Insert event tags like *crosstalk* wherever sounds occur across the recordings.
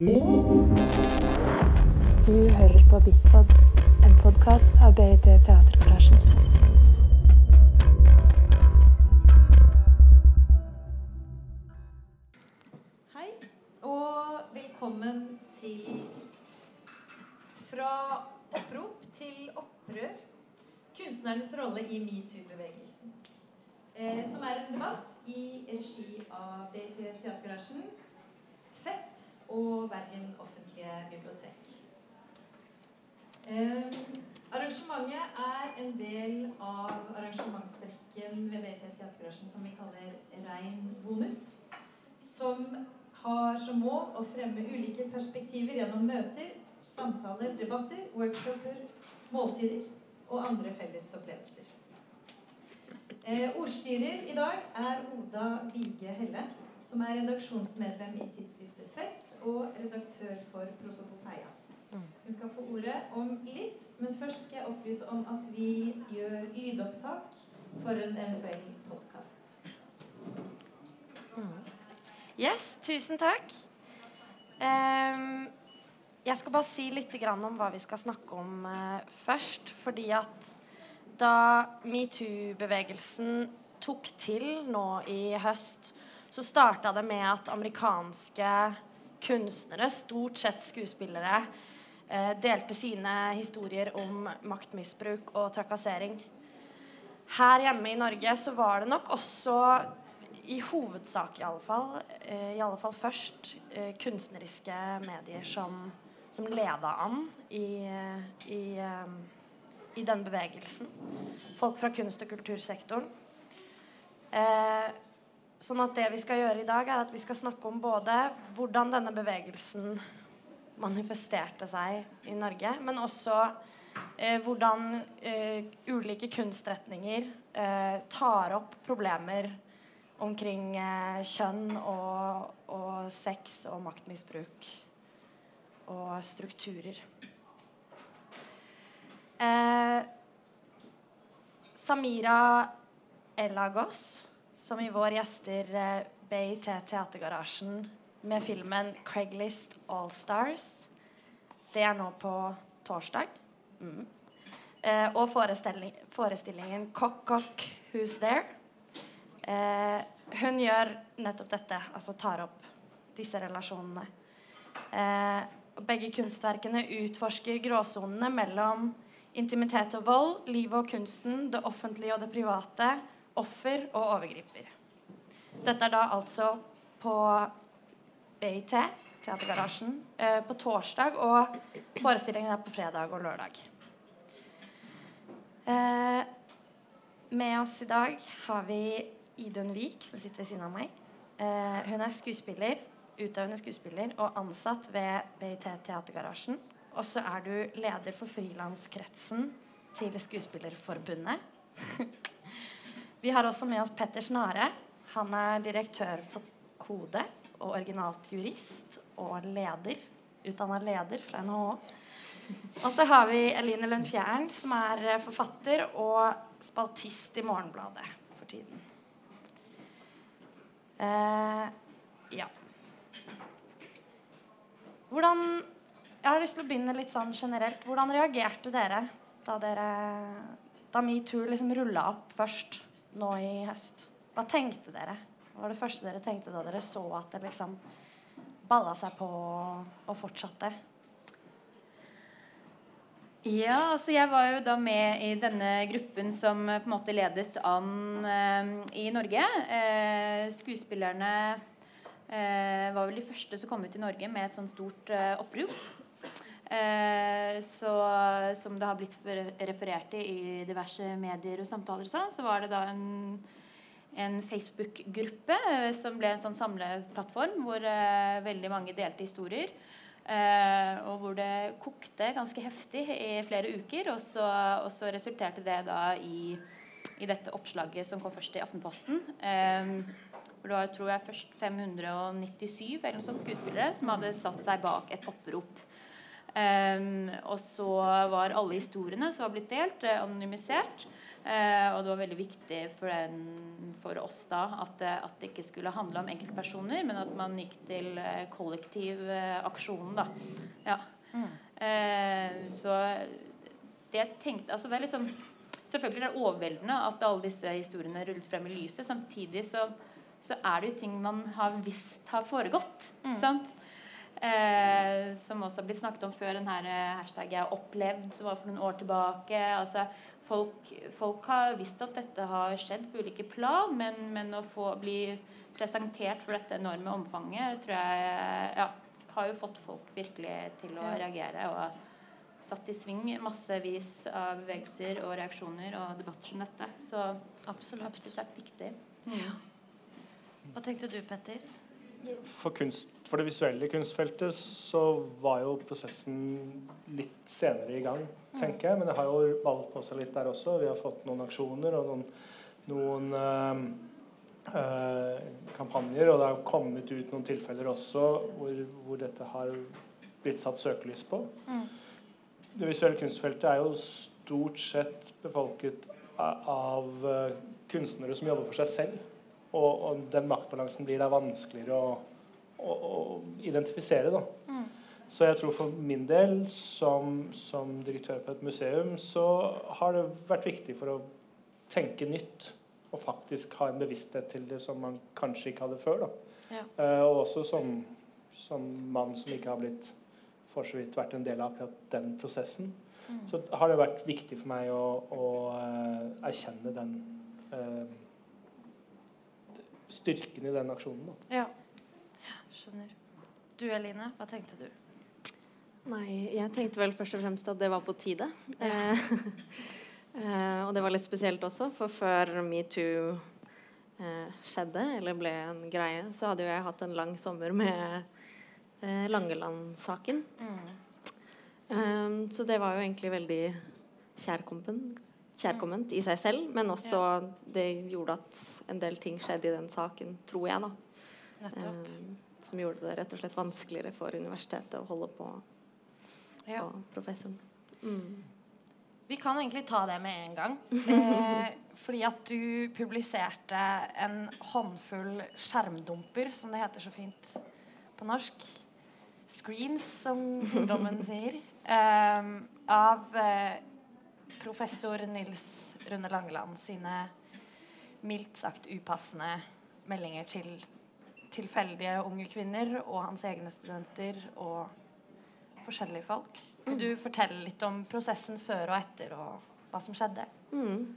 Du hører på Bitpod, en podkast av BIT Teatergarasjen. Hei, og velkommen til Fra opprop til opprør. Kunstnernes rolle i metoo-bevegelsen. Eh, som er en debatt i regi av BIT Teatergarasjen, og Bergen offentlige bibliotek. Arrangementet er en del av arrangementsrekken ved BT Teatergarasjen som vi kaller Rein bonus som har som mål å fremme ulike perspektiver gjennom møter, samtaler, debatter, workshoper, måltider og andre felles opplevelser. Eh, ordstyrer i dag er Oda Vige Helle, som er redaksjonsmedlem i tidsskriftet Fett og redaktør for Prosopopeia. Hun skal få ordet om litt, men først skal jeg opplyse om at vi gjør lydopptak for en eventuell podkast. Yes, tusen takk. Um, jeg skal bare si litt grann om hva vi skal snakke om eh, først. Fordi at da metoo-bevegelsen tok til nå i høst, så starta det med at amerikanske kunstnere, stort sett skuespillere, eh, delte sine historier om maktmisbruk og trakassering. Her hjemme i Norge så var det nok også i hovedsak i alle fall, eh, i alle fall først, eh, kunstneriske medier som, som leda an i, i, i den bevegelsen. Folk fra kunst- og kultursektoren. Eh, sånn at det vi skal gjøre i dag, er at vi skal snakke om både hvordan denne bevegelsen manifesterte seg i Norge, men også eh, hvordan eh, ulike kunstretninger eh, tar opp problemer omkring eh, kjønn og, og sex og maktmisbruk og strukturer. Eh, Samira Elagos, som i vår gjester eh, BIT Teatergarasjen med filmen 'Craiglist Allstars'. Det er nå på torsdag. Mm. Eh, og forestilling, forestillingen 'Cock Cock Who's There'. Eh, hun gjør nettopp dette, altså tar opp disse relasjonene. Eh, begge kunstverkene utforsker gråsonene mellom intimitet og vold, livet og kunsten, det offentlige og det private, offer og overgriper. Dette er da altså på BIT, Teatergarasjen, eh, på torsdag, og forestillingen er på fredag og lørdag. Eh, med oss i dag har vi Idun Vik, som sitter ved siden av meg. Eh, hun er skuespiller, utøvende skuespiller og ansatt ved BIT Teatergarasjen. Og så er du leder for frilanskretsen til Skuespillerforbundet. *laughs* vi har også med oss Petter Snare. Han er direktør for Kode og originalt jurist og leder. Utdanna leder fra NHH. Og så har vi Eline Lund Fjæren, som er forfatter og spaltist i Morgenbladet for tiden. Eh, ja. Hvordan Jeg har lyst til å begynne litt sånn generelt. Hvordan reagerte dere da dere da metoo liksom rulla opp først nå i høst? Hva tenkte dere? Hva var det første dere tenkte da dere så at det liksom balla seg på og fortsatte? Ja, altså jeg var jo da med i denne gruppen som på en måte ledet an eh, i Norge. Eh, skuespillerne eh, var vel de første som kom ut i Norge med et sånt stort eh, opprop. Eh, så som det har blitt referert til i diverse medier og samtaler og sånn, så var det da en, en Facebook-gruppe som ble en sånn samleplattform hvor veldig mange delte historier. Uh, og hvor det kokte ganske heftig i flere uker. Og så, og så resulterte det da i, i, dette oppslaget som kom først i Aftenposten. Eh, hvor det var tror jeg, først 597 eller noe sånt skuespillere som hadde satt seg bak et opprop. Um, og så var alle historiene som var blitt delt, eh, anonymisert. Eh, og det var veldig viktig for, den, for oss da at det, at det, ikke skulle handle om enkeltpersoner, men at man gikk til eh, kollektiv eh, aksjon. da. Ja. Mm. Eh, så det jeg tenkte altså det er liksom, Selvfølgelig er det overveldende at alle disse historiene rullet frem i lyset. Samtidig så, så er det jo ting man har visst har foregått. Mm. sant? Eh, som også har blitt snakket om før, den her eh, hashtag 'jeg har opplevd', som var for noen år tilbake. altså Folk, folk, har visst at dette har skjedd på ulike plan, men, men, å få bli presentert for dette enorme omfanget tror jeg ja, har jo fått folk virkelig til å ja. reagere. Og satt i sving massevis av bevegelser og reaksjoner og debatter som dette. Så absolutt, absolutt vært viktig. Mm. Hva tenkte du, Petter? For kunst for det visuelle kunstfeltet så var jo prosessen litt senere i gang, tenker jeg. Men det har jo ballet på seg litt der også. Vi har fått noen aksjoner og noen, noen øh, øh, kampanjer. Og det har kommet ut noen tilfeller også hvor, hvor dette har blitt satt søkelys på. Mm. Det visuelle kunstfeltet er jo stort sett befolket av øh, kunstnere som jobber for seg selv. Og, og den maktbalansen blir da vanskeligere å å, å identifisere. Da. Mm. Så jeg tror for min del, som, som, direktør på et museum, så har det vært viktig for å tenke nytt. Og faktisk ha en bevissthet til det som man kanskje ikke hadde før. Ja. Uh, og også som, som, mann som ikke har blitt for så vidt vært en del av akkurat den prosessen. Mm. Så har det vært viktig for meg å, å uh, erkjenne den uh, styrken i den aksjonen. Da. Ja. Skjønner. Du Eline, hva tenkte du? Nei, jeg tenkte vel først og fremst at det var på tide. Ja. *laughs* eh, og det var litt spesielt også, for før metoo eh, skjedde, eller ble en greie, så hadde jo jeg hatt en lang sommer med eh, Langeland-saken. Mm. Um, så det var jo egentlig veldig kjærkomment, kjærkomment i seg selv, men også det gjorde at en del ting skjedde i den saken, tror jeg, da. Um, som gjorde det rett og slett vanskeligere for universitetet å holde på, ja. på professoren. Mm. Vi kan egentlig ta det med en gang. *laughs* Eh, fordi at du publiserte en håndfull skjermdumper, som det heter så fint på norsk. Screens, som ungdommen *laughs* sier. Eh, av eh, professor Nils Rune Langeland sine mildt sagt upassende meldinger til tilfeldige unge kvinner og hans egne studenter og forskjellige folk. Vil mm. du fortelle litt om prosessen før og etter, og hva som skjedde? Mm.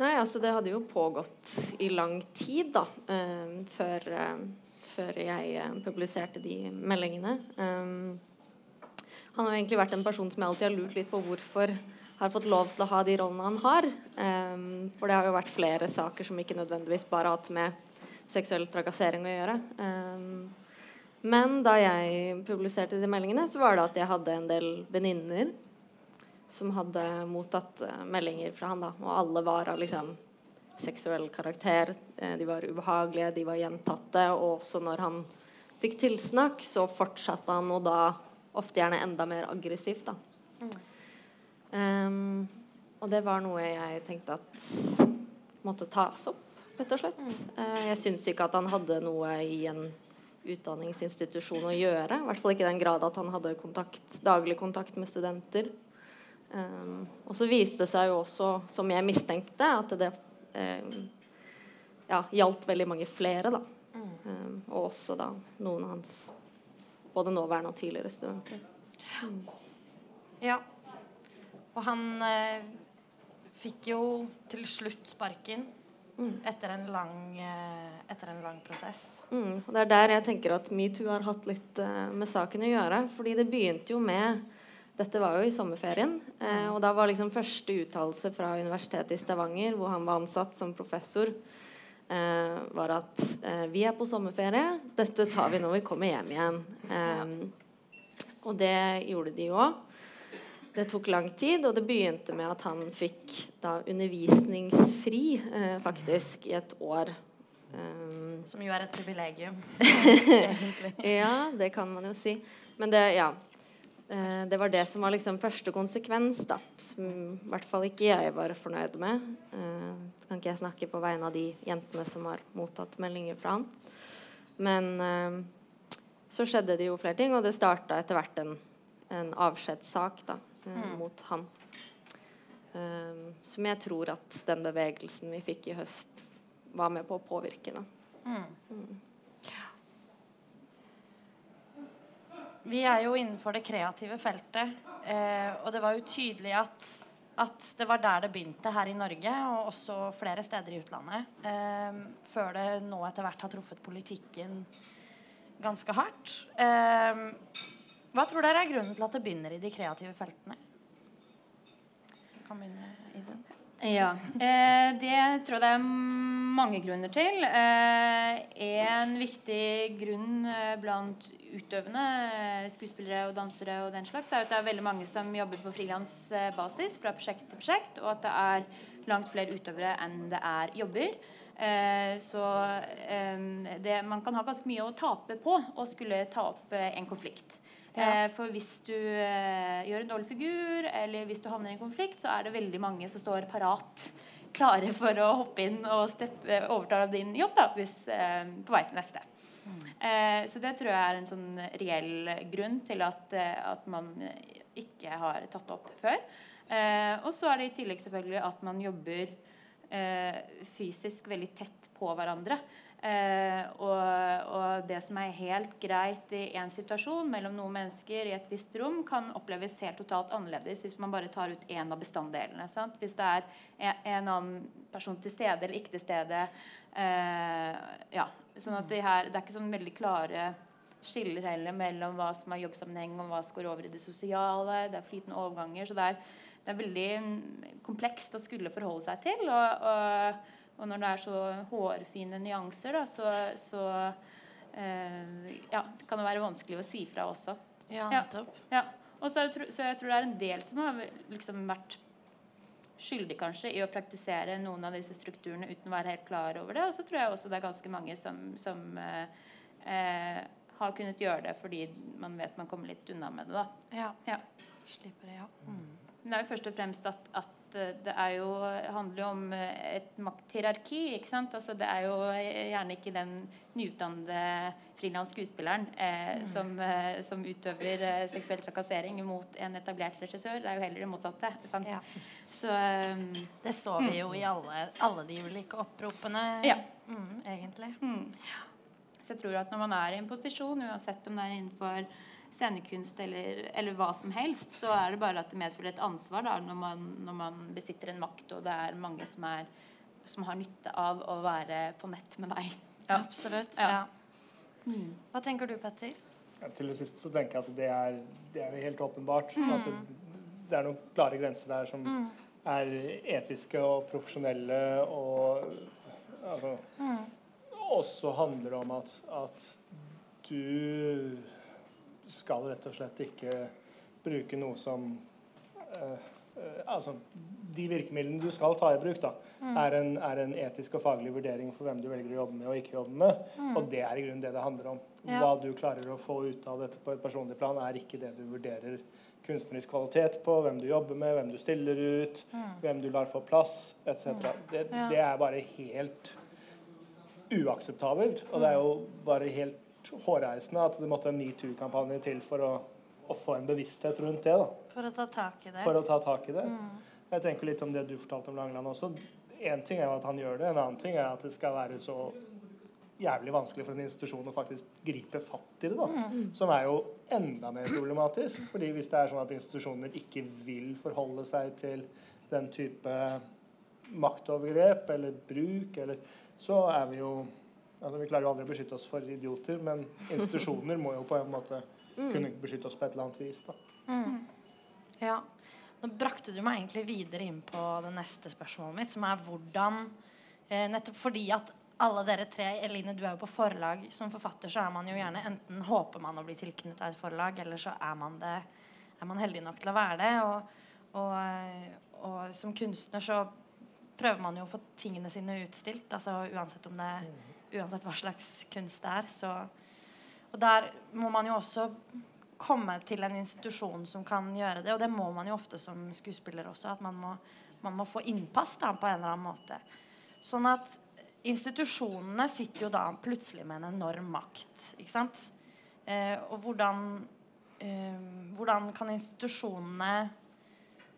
Nei, altså det hadde jo pågått i lang tid, da, Um, før, um, før, jeg uh, publiserte de meldingene. Um, han har egentlig vært en person som jeg alltid har lurt litt på hvorfor har fått lov til å ha de rollene han har. Um, for det har jo vært flere saker som ikke nødvendigvis bare har hatt med seksuell trakassering å gjøre. Um, men da jeg publiserte de meldingene, så var det at jeg hadde en del venninner som hadde mottatt uh, meldinger fra han. da, Og alle var av liksom seksuell karakter. Uh, de var ubehagelige, de var gjentatte. Og også når han fikk tilsnakk, så fortsatte han, og da ofte gjerne enda mer aggressivt. da. Mm. Um, og det var noe jeg tenkte at måtte tas opp rett og slett. Mm. Jeg syns ikke at han hadde noe i en utdanningsinstitusjon å gjøre. I hvert fall ikke i den grad at han hadde kontakt, daglig kontakt med studenter. Um, og så viste det seg jo også, som jeg mistenkte, at det um, ja, gjaldt veldig mange flere. da. Um, og også da noen av hans både nåværende og tidligere studenter. Ja. Og han eh, fikk jo til slutt sparken Mm. Etter, en lang, eh, etter, en lang, prosess. Mm. Og Det er der jeg tenker at metoo har hatt litt eh, med saken å gjøre. Fordi det begynte jo med Dette var jo i sommerferien. Eh, og da var liksom første uttalelse fra Universitetet i Stavanger, hvor han var ansatt som professor, eh, var at vi er på sommerferie. Dette tar vi når vi kommer hjem igjen. Um, og det gjorde de jo òg. Det tok lang tid, og det begynte med at han fikk da undervisningsfri eh, faktisk i et år. Um, Som jo er et privilegium. *laughs* egentlig. ja, det kan man jo si. Men det, ja. Eh, det var det som var liksom første konsekvens, da, som i hvert fall ikke jeg var fornøyd med. Eh, kan ikke jeg snakke på vegne av de jentene som har mottatt meldinger fra han. Men eh, så skjedde det jo flere ting, og det starta etter hvert en, en avskjedssak da, Mm. mot han. Um, som jeg tror at den bevegelsen vi fikk i høst, var med på å påvirke. Da. Mm. Vi er jo innenfor det kreative feltet, eh, og det var jo tydelig at, at det var der det begynte her i Norge, og også flere steder i utlandet. Eh, før det nå etter hvert har truffet politikken ganske hardt. Eh, hva tror dere er grunnen til at det begynner i de kreative feltene? Kan begynne i den. Ja. Eh, det tror jeg det er mange grunner til. Eh, en viktig grunn eh, blant utøvende eh, skuespillere og dansere og den slags, er at det er veldig mange som jobber på frilansbasis fra prosjekt til prosjekt, og at det er langt flere utøvere enn det er jobber. Eh, så eh, det, man kan ha ganske mye å tape på å skulle ta opp eh, en konflikt. Ja. Eh, for hvis du eh, gjør en dårlig figur, eller hvis du havner i en konflikt, så er det veldig mange som står parat, klare for å hoppe inn og steppe, overta din jobb da, hvis, eh, på vei til neste. Eh, så det tror jeg er en sånn reell grunn til at, at man ikke har tatt det opp før. Og så er det i tillegg selvfølgelig at man jobber fysisk veldig tett på hverandre. Eh, og, og det som er helt greit i én situasjon mellom noen mennesker i et visst rom, kan oppleves helt totalt annerledes hvis man bare tar ut én av bestanddelene. Sant? Hvis det er en, en annen person til stede eller ikke til stede. Eh, ja, sånn at det, her, det er ikke sånn veldig klare skiller heller mellom hva som er jobbsammenheng og hva som går over i det sosiale. Det er flytende overganger. Så det er, det er veldig mm, komplekst å skulle forholde seg til. Og, og, og når det er så hårfine nyanser, da, så, så eh, ja, det kan det være vanskelig å si fra også. Ja, nettopp. Ja. Og så, så jeg tror det er en del som har liksom vært skyldig kanskje i å praktisere noen av disse strukturene uten å være helt klar over det. Og så tror jeg også det er ganske mange som, som eh, eh, har kunnet gjøre det fordi man vet man kommer litt unna med det. da. Ja. Ja. Slipper det, ja. Mm. Men det er jo først og fremst at, at eh, det er jo, handler jo om eh, et makthierarki. ikke sant? Altså Det er jo gjerne ikke den nyutdannede frilans skuespilleren eh, som, eh, som utøver eh, seksuell trakassering mot en etablert regissør. Det er jo heller det motsatte. sant? Ja. Så um, Det så vi jo i alle, alle de ulike oppropene, Ja. mm, egentlig. Mm. Så jeg tror at når man er i en posisjon, uansett om det er innenfor scenekunst eller, eller hva som helst, så er det bare at det medfører et ansvar da, når, man, når man besitter en makt, og det er mange som, er, som har nytte av å være på nett med deg. Absolutt. Ja. Ja. Hva tenker du, Petter? Ja, til det siste så tenker jeg at det er, det er helt åpenbart. At det, det er noen klare grenser der som er etiske og profesjonelle og altså, også handler om at, at du skal rett og slett ikke bruke noe som eh, eh, Altså, de virkemidlene du skal ta i bruk, da, er, en, er en etisk og faglig vurdering for hvem du velger å jobbe med og ikke jobbe med. Og det er i grunnen det det handler om. Ja. Hva du klarer å få ut av dette på et personlig plan, er ikke det du vurderer kunstnerisk kvalitet på, hvem du jobber med, hvem du stiller ut, hvem du lar få plass, etc. Det, Ja. det er bare helt uakseptabelt. Og det er jo bare helt hårreisende at det måtte en metoo-kampanje til for å, å få en bevissthet rundt det. da, For å ta tak i det. For å ta tak i det. Jeg tenker litt om det du fortalte om Langeland også. Én ting er jo at han gjør det, en annen ting er at det skal være så jævlig vanskelig for en institusjon å faktisk gripe fatt i det. da, Som er jo enda mer problematisk. fordi hvis det er sånn at institusjoner ikke vil forholde seg til den type maktovergrep eller bruk, eller, så er vi jo altså Vi klarer jo aldri å beskytte oss for idioter, men institusjoner må jo på en måte kunne beskytte oss på et eller annet vis. da. Ja. Nå brakte du meg egentlig videre inn på det neste spørsmålet mitt, som er hvordan eh, Nettopp fordi at alle dere tre Eline, du er jo på forlag. Som forfatter så er man jo gjerne enten håper man å bli tilknyttet et forlag, eller så er man det er man heldig nok til å være det. Og, og, eh, og som kunstner så prøver man jo å få tingene sine utstilt. Altså uansett om det Uansett hva slags kunst det er. Så Og der må man jo også komme til en institusjon som kan gjøre det. Og det må man jo ofte som skuespiller også. At man må, man må få innpass da, på en eller annen måte. Sånn at institusjonene sitter jo da plutselig med en enorm makt. Ikke sant? Eh, og hvordan, eh, hvordan kan institusjonene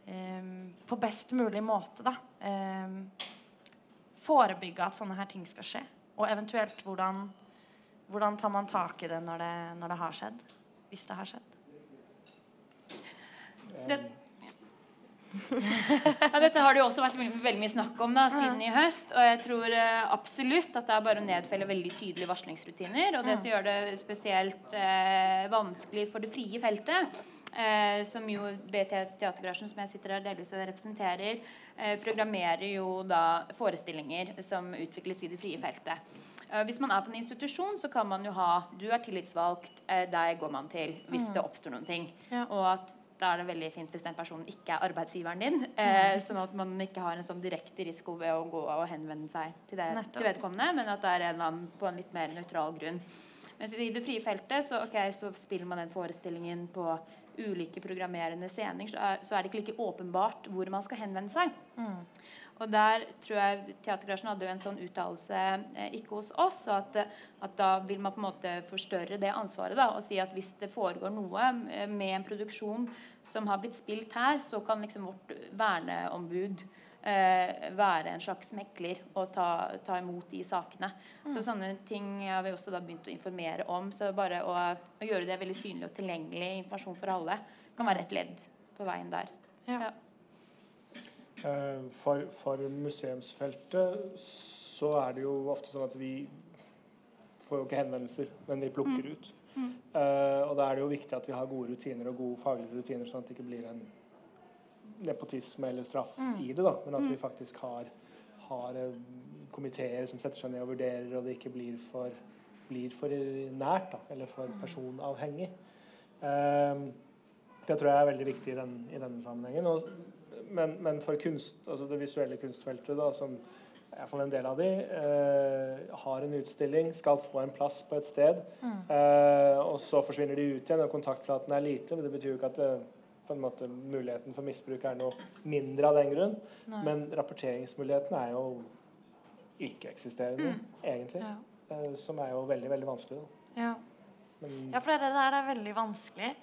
eh, på best mulig måte da eh, forebygge at sånne her ting skal skje? Og eventuelt hvordan, hvordan tar man tak i det når det, når det har skjedd? Hvis det har skjedd? Det, *laughs* ja, dette har det jo også vært veldig, veldig mye snakk om da, siden i høst. Og jeg tror eh, absolutt at det er bare å nedfelle veldig tydelige varslingsrutiner. Og det som gjør det spesielt eh, vanskelig for det frie feltet, eh, som jo BT Teatergarasjen, som jeg sitter her delvis og representerer, eh, programmerer jo da forestillinger som utvikles i det frie feltet. Eh, hvis man er på en institusjon, så kan man jo ha Du er tillitsvalgt, deg går man til hvis det oppstår noen ting. Ja. Og at da er det veldig fint hvis den personen ikke er arbeidsgiveren din. Eh, sånn at man ikke har en sånn direkte risiko ved å gå og henvende seg til, det, til vedkommende, men at det er en annen på en litt mer nøytral grunn. Mens i det frie feltet så, okay, så spiller man den forestillingen på ulike programmerende scener, så er, så er det ikke like åpenbart hvor man skal henvende seg. Og der tror jeg Teatergarasjen hadde jo en sånn uttalelse eh, ikke hos oss. At, at da vil man på en måte forstørre det ansvaret da, og si at hvis det foregår noe eh, med en produksjon som har blitt spilt her, så kan liksom vårt verneombud være en slags mekler og ta, ta imot de sakene. Så sånne ting har vi også da begynt å informere om. Så bare å, å gjøre det veldig synlig og tilgjengelig informasjon for alle kan være et ledd på veien der. Ja. Ja. For, for museumsfeltet så er det jo ofte sånn at vi får jo ikke henvendelser, men vi plukker ut. Eh, og da er det jo viktig at vi har gode rutiner og gode faglige rutiner, sånn at det ikke blir en nepotisme eller straff i det, da, men at vi faktisk har, har eh, komiteer som setter seg ned og vurderer, og det ikke blir for, blir for nært da, eller for personavhengig. Um, det tror jeg er veldig viktig i, den, i denne sammenhengen. Og, men, men for kunst, altså det visuelle kunstfeltet, da, som hvert en del av de, uh, har en utstilling, skal få en plass på et sted, eh, og så forsvinner de ut igjen, og kontaktflaten er lite. Men det betyr jo ikke at det, på en måte, muligheten for misbruk er noe mindre av den grunn. Nei. Men rapporteringsmuligheten er jo ikke-eksisterende, egentlig. Ja. Eh, som er jo veldig, veldig vanskelig. Da. Ja. Men ja, for det der er veldig vanskelig.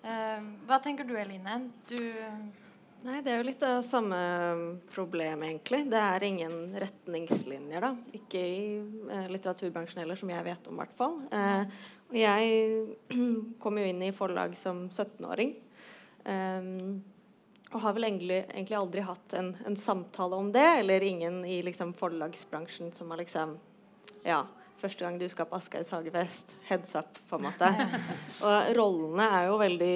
Eh, hva tenker du, Eline? Du Nei, det er jo litt det samme problemet, egentlig. Det er ingen retningslinjer, da. Ikke i eh, litteraturbransjen heller, som jeg vet om, i hvert fall. Eh, og jeg *clears throat* kom jo inn i forlag som 17-åring. Eh, og har vel egentlig, egentlig aldri hatt en, en samtale om det, eller ingen i liksom forlagsbransjen som har liksom Ja, første gang du skal på Aschehougs hagefest, heads up, på en måte. *laughs* og rollene er jo veldig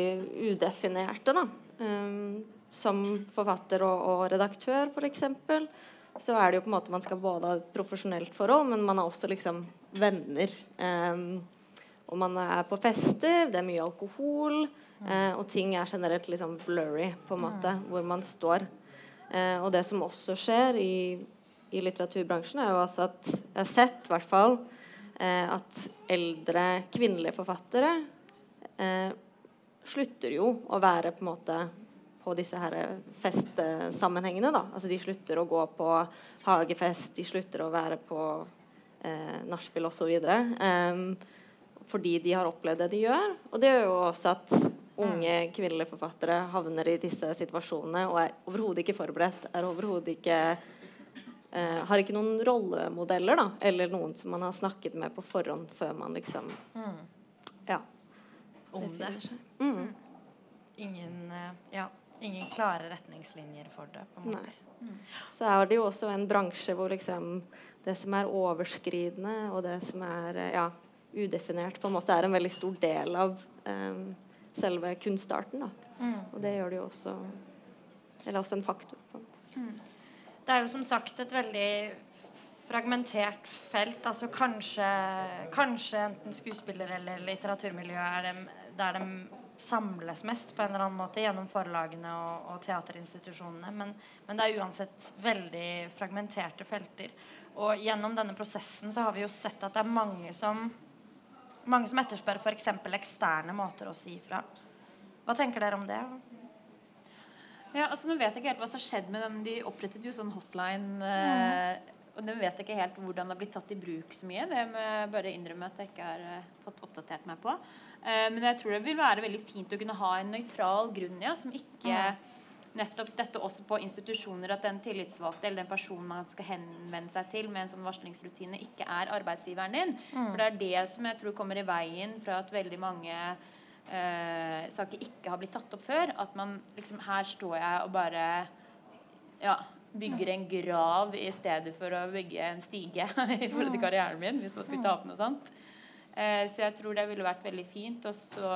udefinerte, da. Um, som forfatter og, og redaktør, f.eks., så er det jo på en måte man skal både ha et profesjonelt forhold, men man er også liksom venner. Um, og man er på fester, det er mye alkohol, eh, og ting er generelt liksom blurry, på en måte, hvor man står. Eh, og det som også skjer i, i litteraturbransjen, er jo altså at jeg har sett i hvert fall eh, at eldre kvinnelige forfattere eh, slutter jo å være på en måte på disse her festsammenhengene. da. Altså De slutter å gå på hagefest, de slutter å være på eh, nachspiel osv. Um, fordi de har opplevd det de gjør. Og det gjør jo også at unge kvinnelige forfattere havner i disse situasjonene og er overhodet ikke forberedt. er overhodet ikke eh, Har ikke noen rollemodeller da, eller noen som man har snakket med på forhånd før man liksom Ja. om det. seg. Mm. Ingen, eh, ja, ingen klare retningslinjer for det. på en måte. Nei. Så er det jo også en bransje hvor liksom det som er overskridende, og det som er eh, ja, udefinert, på en måte er en veldig stor del av eh, selve kunstarten. Mm. Og det gjør det jo også Eller også en faktor. På. mm. Det er jo som sagt et veldig fragmentert felt. Altså kanskje, kanskje enten skuespiller eller litteraturmiljø er det, der de samles mest på en eller annen måte gjennom forlagene og, og teaterinstitusjonene. Men, men det er uansett veldig fragmenterte felter. Og gjennom denne prosessen så har vi jo sett at det er mange som mange som etterspør f.eks. eksterne måter å si fra. Hva tenker dere om det? Ja, altså Nå vet jeg ikke helt hva som har skjedd med dem. De opprettet jo sånn hotline. Eh, og den vet jeg ikke helt hvordan det har blitt tatt i bruk så mye. Det må jeg bare innrømme at jeg ikke har eh, fått oppdatert meg på. Eh, men jeg tror det vil være veldig fint å kunne ha en nøytral grunn, ja, som ikke nettopp dette også på institusjoner, at den tillitsvalgte eller den personen man skal henvende seg til med en sånn varslingsrutine, ikke er arbeidsgiveren din. For det er det som jeg tror kommer i veien fra at veldig mange eh, saker ikke har blitt tatt opp før. At man liksom Her står jeg og bare ja, bygger en grav i stedet for å bygge en stige *laughs* i forhold til karrieren min, hvis man skulle ta opp noe sånt. Eh, så jeg tror det ville vært veldig fint. Og, så,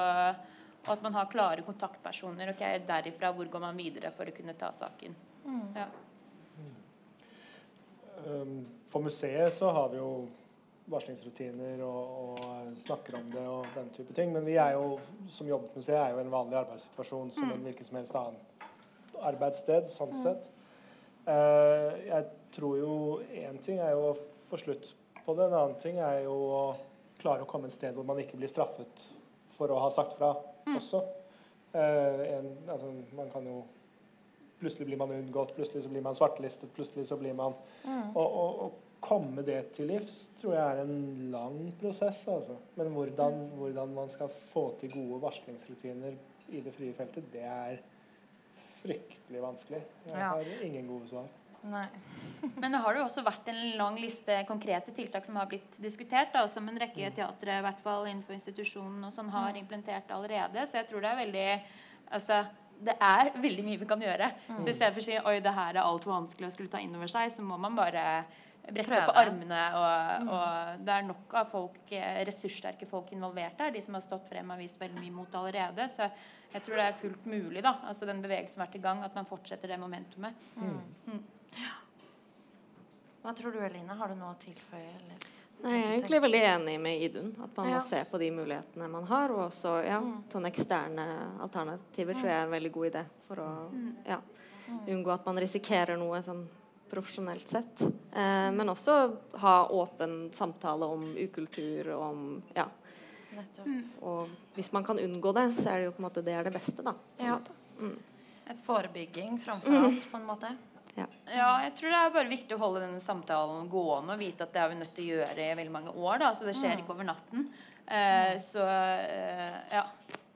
og at man har klare kontaktpersoner. ok, Derifra hvor går man videre for å kunne ta saken. Ja. Um, på museet så har vi jo varslingsrutiner og, og snakker om det og den type ting. Men vi er jo, som jobbet museet, er jo en vanlig arbeidssituasjon som en hvilken som helst annen arbeidssted. sånn sett. Uh, jeg tror jo én ting er jo å få slutt på det. En annen ting er jo å klare å komme et sted hvor man ikke blir straffet for å ha sagt fra også. Eh, en, altså, man kan jo Plutselig blir man unngått, plutselig så blir man svartelistet, plutselig så blir man Å og, og, komme det til livs tror jeg er en lang prosess, altså. Men hvordan, hvordan man skal få til gode varslingsrutiner i det frie feltet, det er fryktelig vanskelig. Jeg Ja. har ingen gode svar. *laughs* Men det har jo også vært en lang liste konkrete tiltak som har blitt diskutert, da, som en rekke teatre i hvert fall innenfor institusjonen og sånn har implementert allerede. Så jeg tror det er veldig altså, det er veldig mye vi kan gjøre. Så i stedet for å si oi, det her er altfor vanskelig å skulle ta inn over seg, så må man bare brette opp armene. Og, og det er nok av folk, eh, ressurssterke folk involvert her. De som har stått frem og vist veldig mye mot allerede. Så jeg tror det er fullt mulig, da. Altså den bevegelsen har vært i gang, at man fortsetter det momentumet. Hva tror du, Eline? Har du noe å tilføye? Eller? Nei, jeg er egentlig veldig enig med Idun. At man Ja. må se på de mulighetene man har. Og også ja, sånne eksterne alternativer tror jeg er en veldig god idé for å ja, unngå at man risikerer noe sånn profesjonelt sett. Eh, men også ha åpen samtale om ukultur og om ja. Nettopp. Og hvis man kan unngå det, så er det jo på en måte det er det beste, da. på en Ja. måte. Mm. Forebygging framfor alt, på en måte. Ja, jeg tror det er bare viktig å holde denne samtalen gående og vite at det har vi nødt til å gjøre i veldig mange år. da, så Det skjer ikke over natten. Eh, så eh, ja.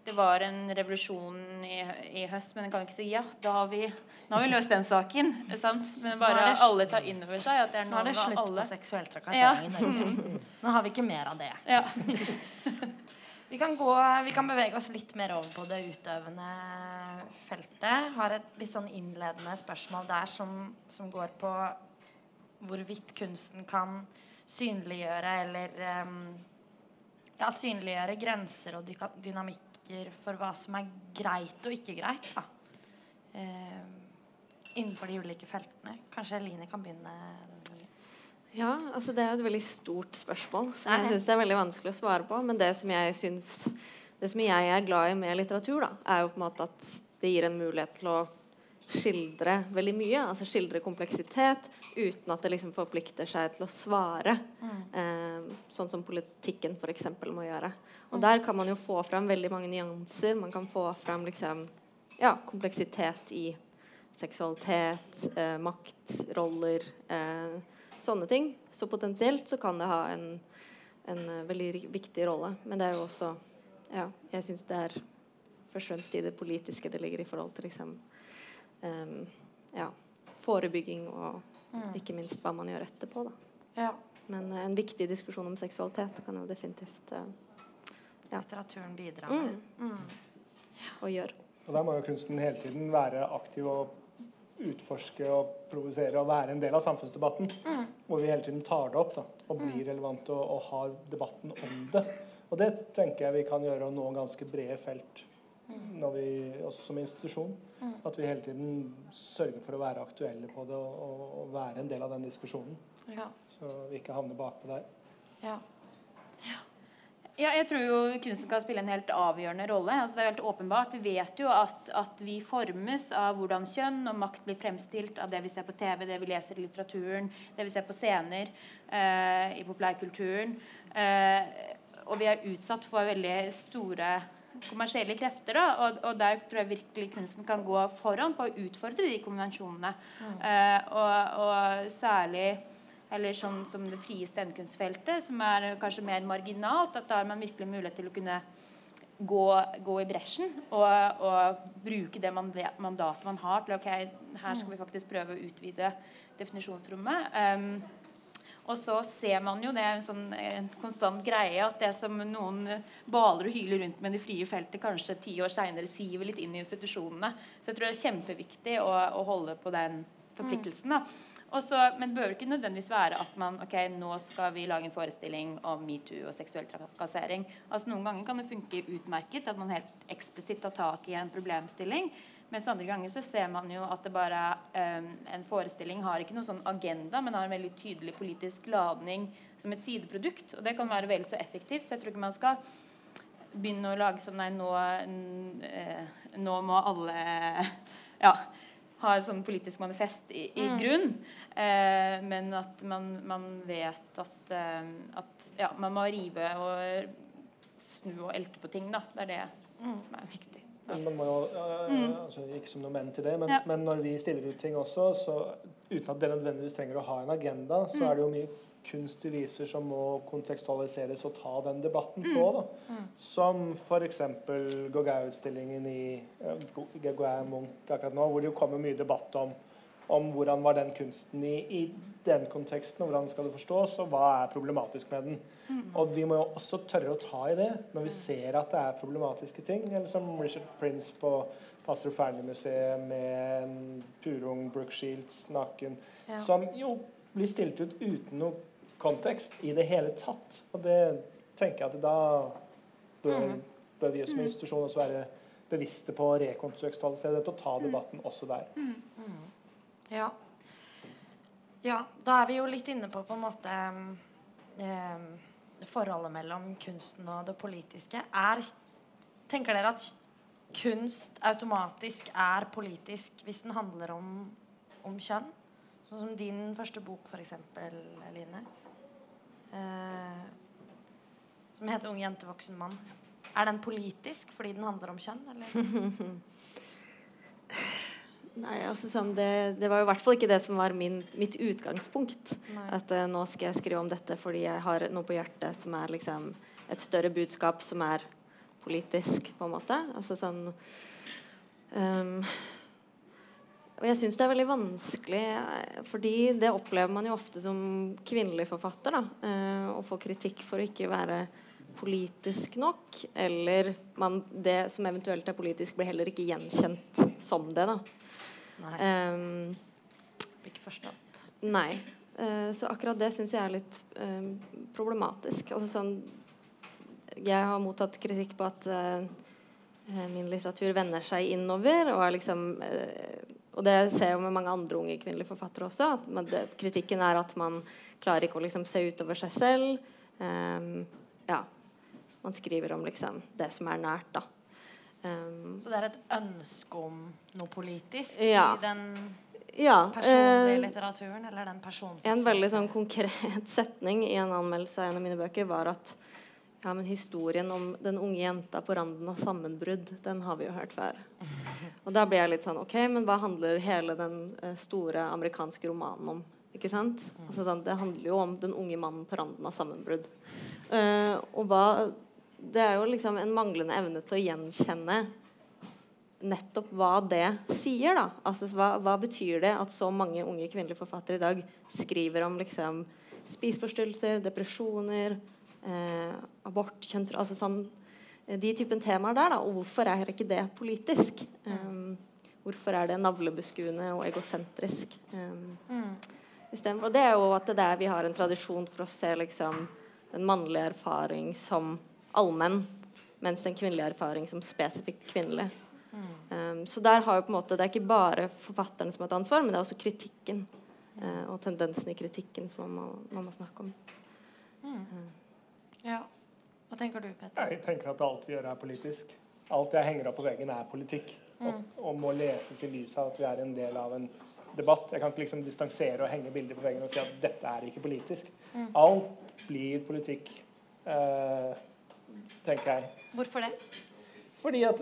Det var en revolusjon i, i høst, men jeg kan ikke si ja. Da har vi, nå har vi løst den saken. Sant? Men bare alle tar inn over seg at det er Nå er det slutt alle på seksuell trakassering i Norge. Nå har vi ikke mer av det. Ja. *laughs* Vi kan, gå, vi kan bevege oss litt mer over på det utøvende feltet. Har et litt sånn innledende spørsmål der som, som går på hvorvidt kunsten kan synliggjøre eller um, ja, synliggjøre grenser og dynamikker for hva som er greit og ikke greit. Da. Um, innenfor de ulike feltene. Kanskje Eline kan begynne? Ja, altså det er jo et veldig stort spørsmål som jeg det. er veldig vanskelig å svare på. Men det som jeg synes, Det som jeg er glad i med litteratur, da, er jo på en måte at det gir en mulighet til å skildre veldig mye. Altså skildre kompleksitet uten at det liksom forplikter seg til å svare. Eh, sånn som politikken f.eks. må gjøre. Og der kan man jo få fram veldig mange nyanser. Man kan få fram liksom ja, kompleksitet i seksualitet, eh, makt, roller, eh, sånne ting. Så potensielt så kan det ha en, en eh, veldig viktig rolle. Men det er jo også Ja, jeg syns det er først og fremst i det politiske det ligger i forhold til liksom um, ja, forebygging og ikke minst hva man gjør etterpå, da. Ja. Men uh, en viktig diskusjon om seksualitet kan jo definitivt uh, Ja. Litteraturen bidrar med. mm, Mm. og gjøre. Og der må jo kunsten hele tiden være aktiv og utforske og provosere og være en del av samfunnsdebatten. Hvor vi hele tiden tar det opp da, og blir relevante og, og har debatten om det. Og det tenker jeg vi kan gjøre og nå ganske brede felt når vi, også som institusjon. At vi hele tiden sørger for å være aktuelle på det og, og være en del av den diskusjonen. Ja. Så vi ikke havner bakpå der. ja. Ja, jeg tror jo kunsten kan spille en helt avgjørende rolle. Altså, det er helt åpenbart. Vi vet jo at, at vi formes av hvordan kjønn og makt blir fremstilt av det vi ser på TV, det vi leser i litteraturen, det vi ser på scener, eh, i populærkulturen. Eh, og vi er utsatt for veldig store kommersielle krefter. Da, og, og, der tror jeg virkelig kunsten kan gå foran på å utfordre de konvensjonene. Mm. Uh, og, og, særlig eller sånn som det frie scenekunstfeltet, som er kanskje mer marginalt. at Da har man virkelig mulighet til å kunne gå, gå i bresjen og, og, bruke det mandatet man har til ok, her skal vi faktisk prøve å utvide definisjonsrommet. Um, og så ser man jo det er en sånn en konstant greie at det som noen baler og hyler rundt med det frie feltet, kanskje ti år seinere siver litt inn i institusjonene. Så jeg tror det er kjempeviktig å, å holde på den forpliktelsen. Også, men det behøver ikke nødvendigvis være at man ok, nå skal vi lage en forestilling om metoo og seksuell trakassering. Altså Noen ganger kan det funke utmerket at man helt eksplisitt tar tak i en problemstilling. Mens andre ganger så ser man jo at det bare um, en forestilling har ikke noen sånn agenda, men har en veldig tydelig politisk ladning som et sideprodukt. Og det kan være vel så effektivt. Så jeg tror ikke man skal begynne å lage sånn Nei, nå, uh, nå må alle ja, ha et sånn politisk manifest i, i mm. grunn. eh, men at man, man vet at, uh, at ja, man må rive og snu og elte på ting. Da. Det er det mm. som er viktig. Man må jo, mm. altså, ikke som noe menn til det, men, ja. men, når vi stiller ut ting også, så uten at det nødvendigvis trenger å ha en agenda, så mm. er det jo mye kunst du viser som må kontekstualiseres og ta den debatten på. Da. Mm. Som f.eks. Gauguin-utstillingen i Gauguin Munch akkurat nå, hvor det jo kommer mye debatt om om hvordan var den kunsten i, i den konteksten, og hvordan skal det forstås, og hva er problematisk med den. Mm. Og vi må jo også tørre å ta i det når vi ser at det er problematiske ting. Eller som Richard Prince på Pastor Fearnley-museet med en purung Brooke Shields naken, ja. som jo blir stilt ut uten noe kontekst i det hele tatt. Og det tenker jeg at da bør, mm. bør vi som mm. institusjon også være bevisste på å rekontekstualisere dette og ta mm. debatten også der. Ja. ja. Da er vi jo litt inne på på en måte eh, forholdet mellom kunsten og det politiske. Er, tenker dere at kunst automatisk er politisk hvis den handler om, om kjønn? Sånn som din første bok, f.eks., Line. Eh, som heter 'Ung jente, voksen mann'. Er den politisk fordi den handler om kjønn, eller? *laughs* Nei, altså sånn, det, det, var i hvert fall ikke det som var min, mitt utgangspunkt. Nei. At uh, nå skal jeg skrive om dette fordi jeg har noe på hjertet som er liksom et større budskap som er politisk, på en måte. Altså sånn um, Og jeg syns det er veldig vanskelig, eh, fordi det opplever man jo ofte som kvinnelig forfatter. da, uh, Å få kritikk for å ikke være politisk nok. Eller man, det som eventuelt er politisk, blir heller ikke gjenkjent som det. da Nei. Um, Blir ikke forstått. Nei. Uh, så akkurat det syns jeg er litt um, problematisk. Altså sånn Jeg har mottatt kritikk på at uh, min litteratur vender seg innover, og er liksom Og det ser jeg jo med mange andre unge kvinnelige forfattere også. At det, kritikken er at man klarer ikke å liksom se utover seg selv. Um, ja. Man skriver om liksom det som er nært, da. Um, så det er et ønske om noe politisk ja. i den ja, personlige uh, litteraturen? Eller den En veldig sånn konkret *laughs* setning i en anmeldelse av en av mine bøker var at ja, men historien om den unge jenta på randen av sammenbrudd, den har vi jo hørt før. Og da blir jeg litt sånn OK, men hva handler hele den uh, store amerikanske romanen om? Ikke sant? Mm. Altså, sånn, det handler jo om den unge mannen på randen av sammenbrudd. Uh, og hva det er jo liksom en manglende evne til å gjenkjenne nettopp hva det sier. da. Altså, hva, hva, betyr det at så mange unge kvinnelige forfattere i dag skriver om liksom, spiseforstyrrelser, depresjoner, eh, abort, kjønns... Altså sånn, eh, de typen temaer der. da, Og hvorfor er ikke det politisk? Um, hvorfor er det navlebeskuende og egosentrisk? Um, mm. Og det er jo at det der vi har en tradisjon for å se liksom, den mannlige erfaring som allmenn, mens en kvinnelig erfaring som spesifikt kvinnelig. Um, så der har jo på en måte, Det er ikke bare forfatterne som har et ansvar, men det er også kritikken uh, og tendensen i kritikken som man må, man må snakke om. Mm. Ja. Hva tenker du, Petter? Jeg tenker at alt vi gjør, er politisk. Alt jeg henger opp på veggen, er politikk. Mm. Og, og, må leses i lys av at vi er en del av en debatt. Jeg kan ikke liksom distansere og henge bilder på veggen og si at dette er ikke politisk. Mm. Alt blir politikk. Uh, tenker jeg. Hvorfor det? Fordi at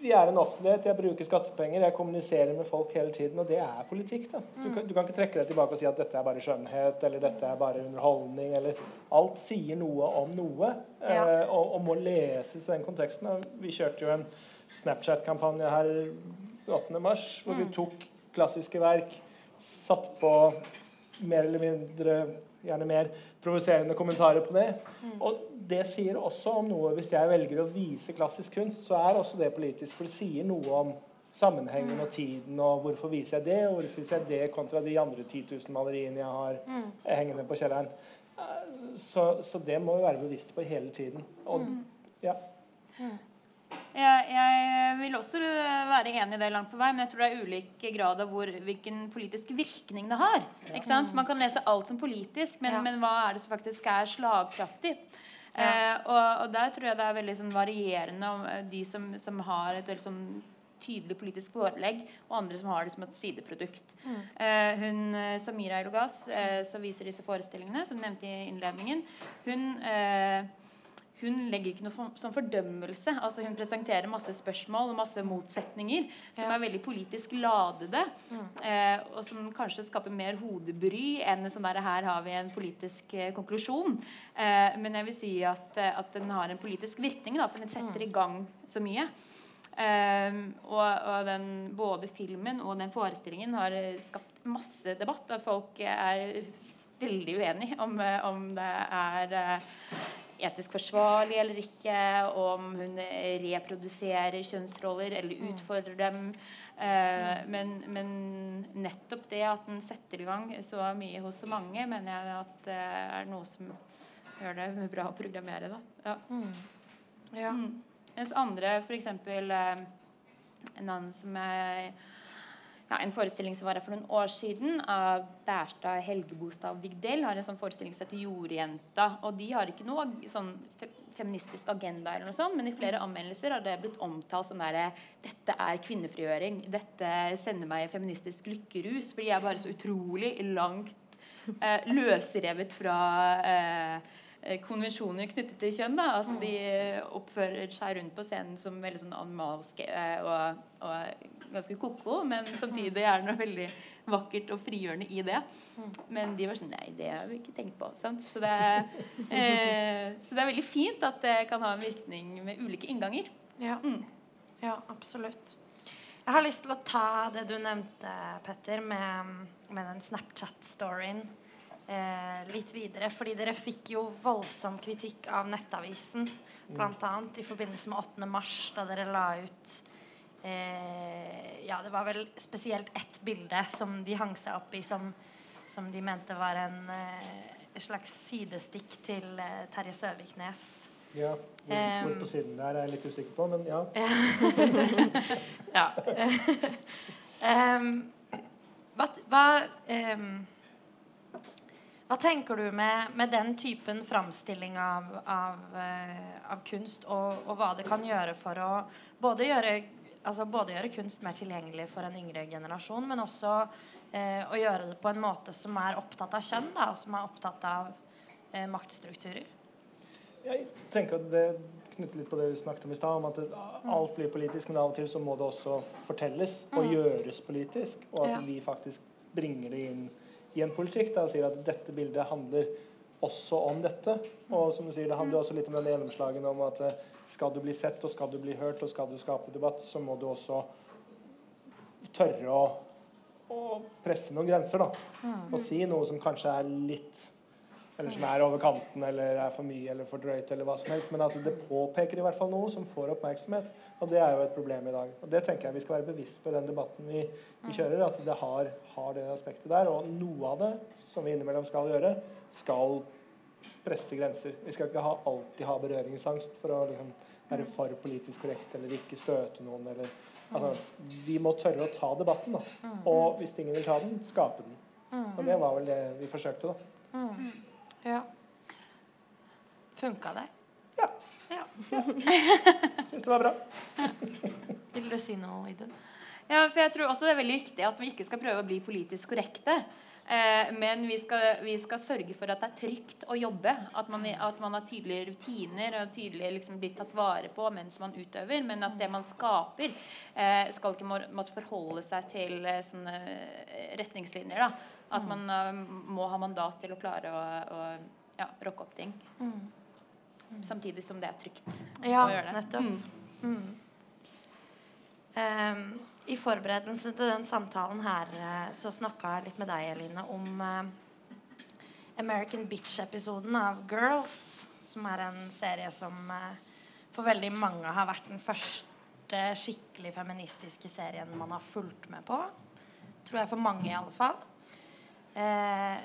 vi er en offentlighet, jeg bruker skattepenger, jeg kommuniserer med folk hele tiden, og det er politikk. da. Du kan, du kan ikke trekke deg tilbake og si at dette er bare skjønnhet, eller dette er bare underholdning, eller Alt sier noe om noe, Ja. eh, og, og må leses i den konteksten. Og vi kjørte jo en Snapchat-kampanje her 8. mars, hvor vi tok klassiske verk, satt på mer eller mindre, gjerne mer provoserende kommentarer på det. Og det sier også om noe Hvis jeg velger å vise klassisk kunst, så er også det politisk, for det sier noe om sammenhengen og tiden, og hvorfor viser jeg det, og hvorfor viser jeg det kontra de andre 10 000 maleriene jeg har hengende på kjelleren. Eh, Så, så det må vi være bevisst på hele tiden. Og, ja. Jeg, jeg vil også være enig i det langt på vei, men jeg tror det er ulik grad av hvor, hvilken politisk virkning det har. Man kan lese alt som politisk, men, Ja. men hva er det som faktisk er slagkraftig? Ja. Eh, og, og der tror jeg det er veldig sånn varierende om eh, de som, som har et veldig sånn tydelig politisk forelegg, og andre som har det som et sideprodukt. Eh, hun, eh, Samira Ilogas eh, som viser disse forestillingene, som nevnte i innledningen, hun eh, hun legger ikke noe for, som fordømmelse. altså Hun presenterer masse spørsmål og masse motsetninger som Ja. er veldig politisk ladede. Eh, og som kanskje skaper mer hodebry enn sånn der, her har vi en politisk eh, konklusjon. Eh, men jeg vil si at, eh, at den har en politisk virkning, da, for den setter i gang så mye. Eh, og, og den, både filmen og den forestillingen har eh, skapt masse debatt. Der folk er veldig uenige om, om det er etisk forsvarlig eller ikke, om hun reproduserer kjønnsroller eller utfordrer dem. Eh, men, men nettopp det at den setter i gang så mye hos så mange, mener jeg at det er noe som gjør det *laughs* bra å programmere. Da. Ja. Ja. Mm. Mens andre, f.eks. Eh, en annen som er ja, en forestilling som var her for noen år siden, av Bærstad Helgebostad og Vigdel, har en sånn forestilling som heter 'Jordjenta'. Og de har ikke noe sånn fe feministisk agenda, eller noe sånt, men i flere anmeldelser har det blitt omtalt sånn derre 'Dette er kvinnefrigjøring. Dette sender meg i feministisk lykkerus'. For de er bare så utrolig langt eh, løsrevet fra eh, konvensjoner knyttet til kjønn. Da. Altså, de oppfører seg rundt på scenen som veldig sånn animalske eh, og, og ganske ko-ko, men *laughs* samtidig er det noe veldig vakkert og frigjørende i det. Men de var sånn Nei, det har vi ikke tenkt på. Sant? Så, det *laughs* eh, så det er veldig fint at det kan ha en virkning med ulike innganger. Ja. Mm. ja, absolutt. Jeg har lyst til å ta det du nevnte, Petter, med, med den Snapchat-storyen eh, litt videre. Fordi dere fikk jo voldsom kritikk av Nettavisen, bl.a. i forbindelse med 8. mars, da dere la ut eh, Ja, det var vel spesielt ett bilde som de hang seg opp i, som, som de mente var en eh, slags sidestikk til eh, Terje Søviknes. ja. Hvor, hvor på siden der er jeg litt usikker på, men ja. *laughs* Ja. *laughs* um, hva, em, hva tenker du med, med den typen framstilling av, av, eh, av kunst, og, og hva det kan gjøre for å både gjøre, altså både gjøre kunst mer tilgjengelig for en yngre generasjon, men også eh, å gjøre det på en måte som er opptatt av kjønn, da, og som er opptatt av eh, maktstrukturer? Jeg tenker at det knytter litt på det vi snakket om i stad, om at det, alt blir politisk, men av og til så må det også fortelles og gjøres politisk, og at vi faktisk bringer det inn i en politikk da, og sier at dette bildet handler også om dette. Og som du sier, det handler også litt om den gjennomslagen om at eh, skal du bli sett, og skal du bli hørt, og skal du skape debatt, så må du også tørre å, å presse noen grenser, da. Og si noe som kanskje er litt eller som er over kanten eller er for mye eller for drøyt, eller hva som helst, men at det påpeker i hvert fall noe som får oppmerksomhet. Og det er jo et problem i dag. Og det tenker jeg vi skal være bevisst på i den debatten vi, vi kjører, at det har, har det aspektet der. Og noe av det, som vi innimellom skal gjøre, skal presse grenser. Vi skal ikke ha, alltid ha berøringsangst for å liksom, være for politisk korrekt eller ikke støte noen. Eller, altså, vi må tørre å ta debatten, da. Og hvis ingen vil ta den, skape den. Og det var vel det vi forsøkte, da. Ja. Funka det? Ja. ja. *laughs* Syns det var bra. *laughs* Vil du si noe, Idun? Ja, for jeg tror også det er veldig viktig at vi ikke skal prøve å bli politisk korrekte. Eh, men vi skal, vi skal sørge for at det er trygt å jobbe. At man, at man har tydelige rutiner og tydelig liksom blir tatt vare på mens man utøver. Men at det man skaper, eh, skal ikke må, måtte forholde seg til eh, sånne retningslinjer. Da. At Mm. man eh, må ha mandat til å klare å, å ja, rocke opp ting. Samtidig som det er trygt Ja, å gjøre det. nettopp. Mm. Um, I forberedelsen til den samtalen her eh, så snakka jeg litt med deg, Eline, om uh, American Bitch-episoden av Girls, som er en serie som uh, for veldig mange har vært den første skikkelig feministiske serien man har fulgt med på. Tror jeg for mange, i alle fall. Eh,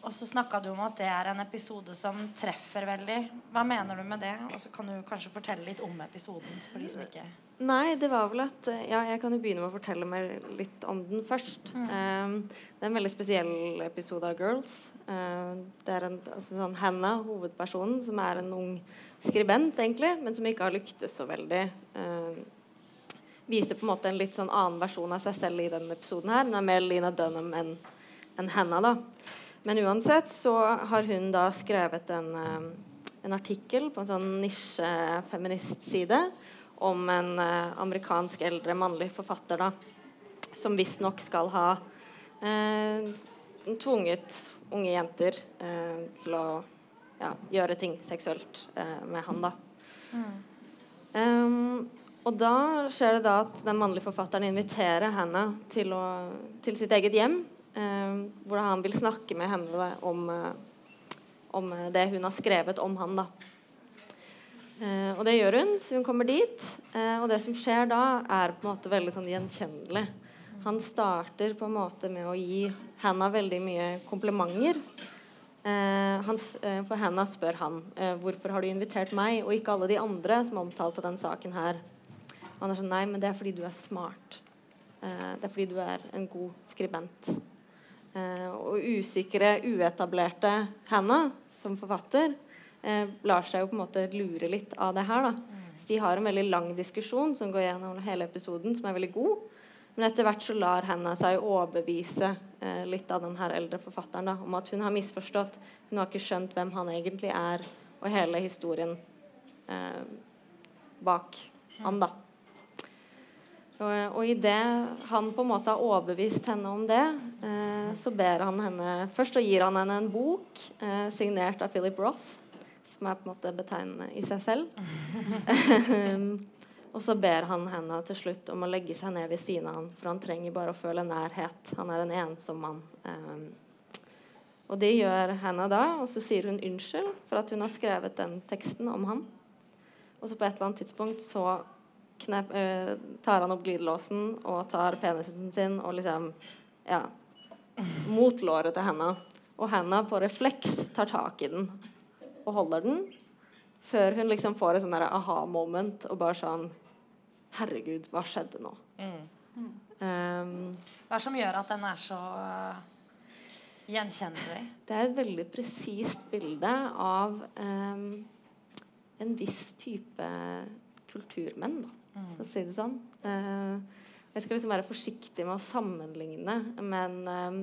og så snakka du om at det er en episode som treffer veldig. Hva mener du med det? Og så kan du kanskje fortelle litt om episoden for de som ikke Nei, det var vel at eh, Ja, jeg kan jo begynne med å fortelle meg litt om den først. Um, det er en veldig spesiell episode av Girls. Um, det er en, altså sånn Hannah, hovedpersonen, som er en ung skribent, egentlig, men som ikke har lyktes så veldig. Um, viser på en måte en litt sånn annen versjon av seg selv i denne episoden her. Hun er mer Lina Dunham enn enn henne. da. Men uansett så har hun da skrevet en, um, en artikkel på en sånn nisje-feministside om en eh, amerikansk eldre mannlig forfatter da, som visstnok skal ha eh, tvunget unge jenter eh, til å ja, gjøre ting seksuelt eh, med han. da. Um, og da skjer det da at den mannlige forfatteren inviterer henne til, å, til sitt eget hjem, eh, hvor han vil snakke med henne om, eh, om det hun har skrevet om han. da. Eh, og det gjør hun, så hun kommer dit. Eh, og det som skjer da, er på en måte veldig sånn gjenkjennelig. Han starter på en måte med å gi Hannah veldig mye komplimenter. Eh, han, for Hannah spør han hvorfor har du invitert meg og ikke alle de andre som omtalte den saken her. Og han er sånn Nei, men det er fordi du er smart. Det er fordi du er en god skribent. Eh, og usikre, uetablerte Hannah som forfatter eh, lar seg jo på en måte lure litt av det her. da. Så de har en veldig lang diskusjon som går gjennom hele episoden, som er veldig god. Men etter hvert så lar henne seg overbevise eh, litt av den her eldre forfatteren da, om at hun har misforstått. Hun har ikke skjønt hvem han egentlig er, og hele historien eh, bak han, da. Og, og idet han på en måte har overbevist henne om det, eh, så ber han henne Først så gir han henne en bok eh, signert av Philip Roth, som er på en måte betegnende i seg selv. *laughs* *laughs* og så ber han henne til slutt om å legge seg ned ved siden av han, for han trenger bare å føle nærhet. Han er en ensom mann. Eh, og det gjør henne da, og så sier hun unnskyld for at hun har skrevet den teksten om han. Og så på et eller annet tidspunkt så knep, uh, tar han opp glidelåsen og tar penisen sin og liksom ja, mot låret til henne. Og henne på refleks tar tak i den og holder den. Før hun liksom får et sånn aha-moment og bare sånn Herregud, hva skjedde nå? Um, Hva er det som gjør at den er så uh, gjenkjennelig? Det er et veldig presist bilde av um, en viss type kulturmenn, da, for å si det sånn. Eh, jeg skal liksom være forsiktig med å sammenligne, men em,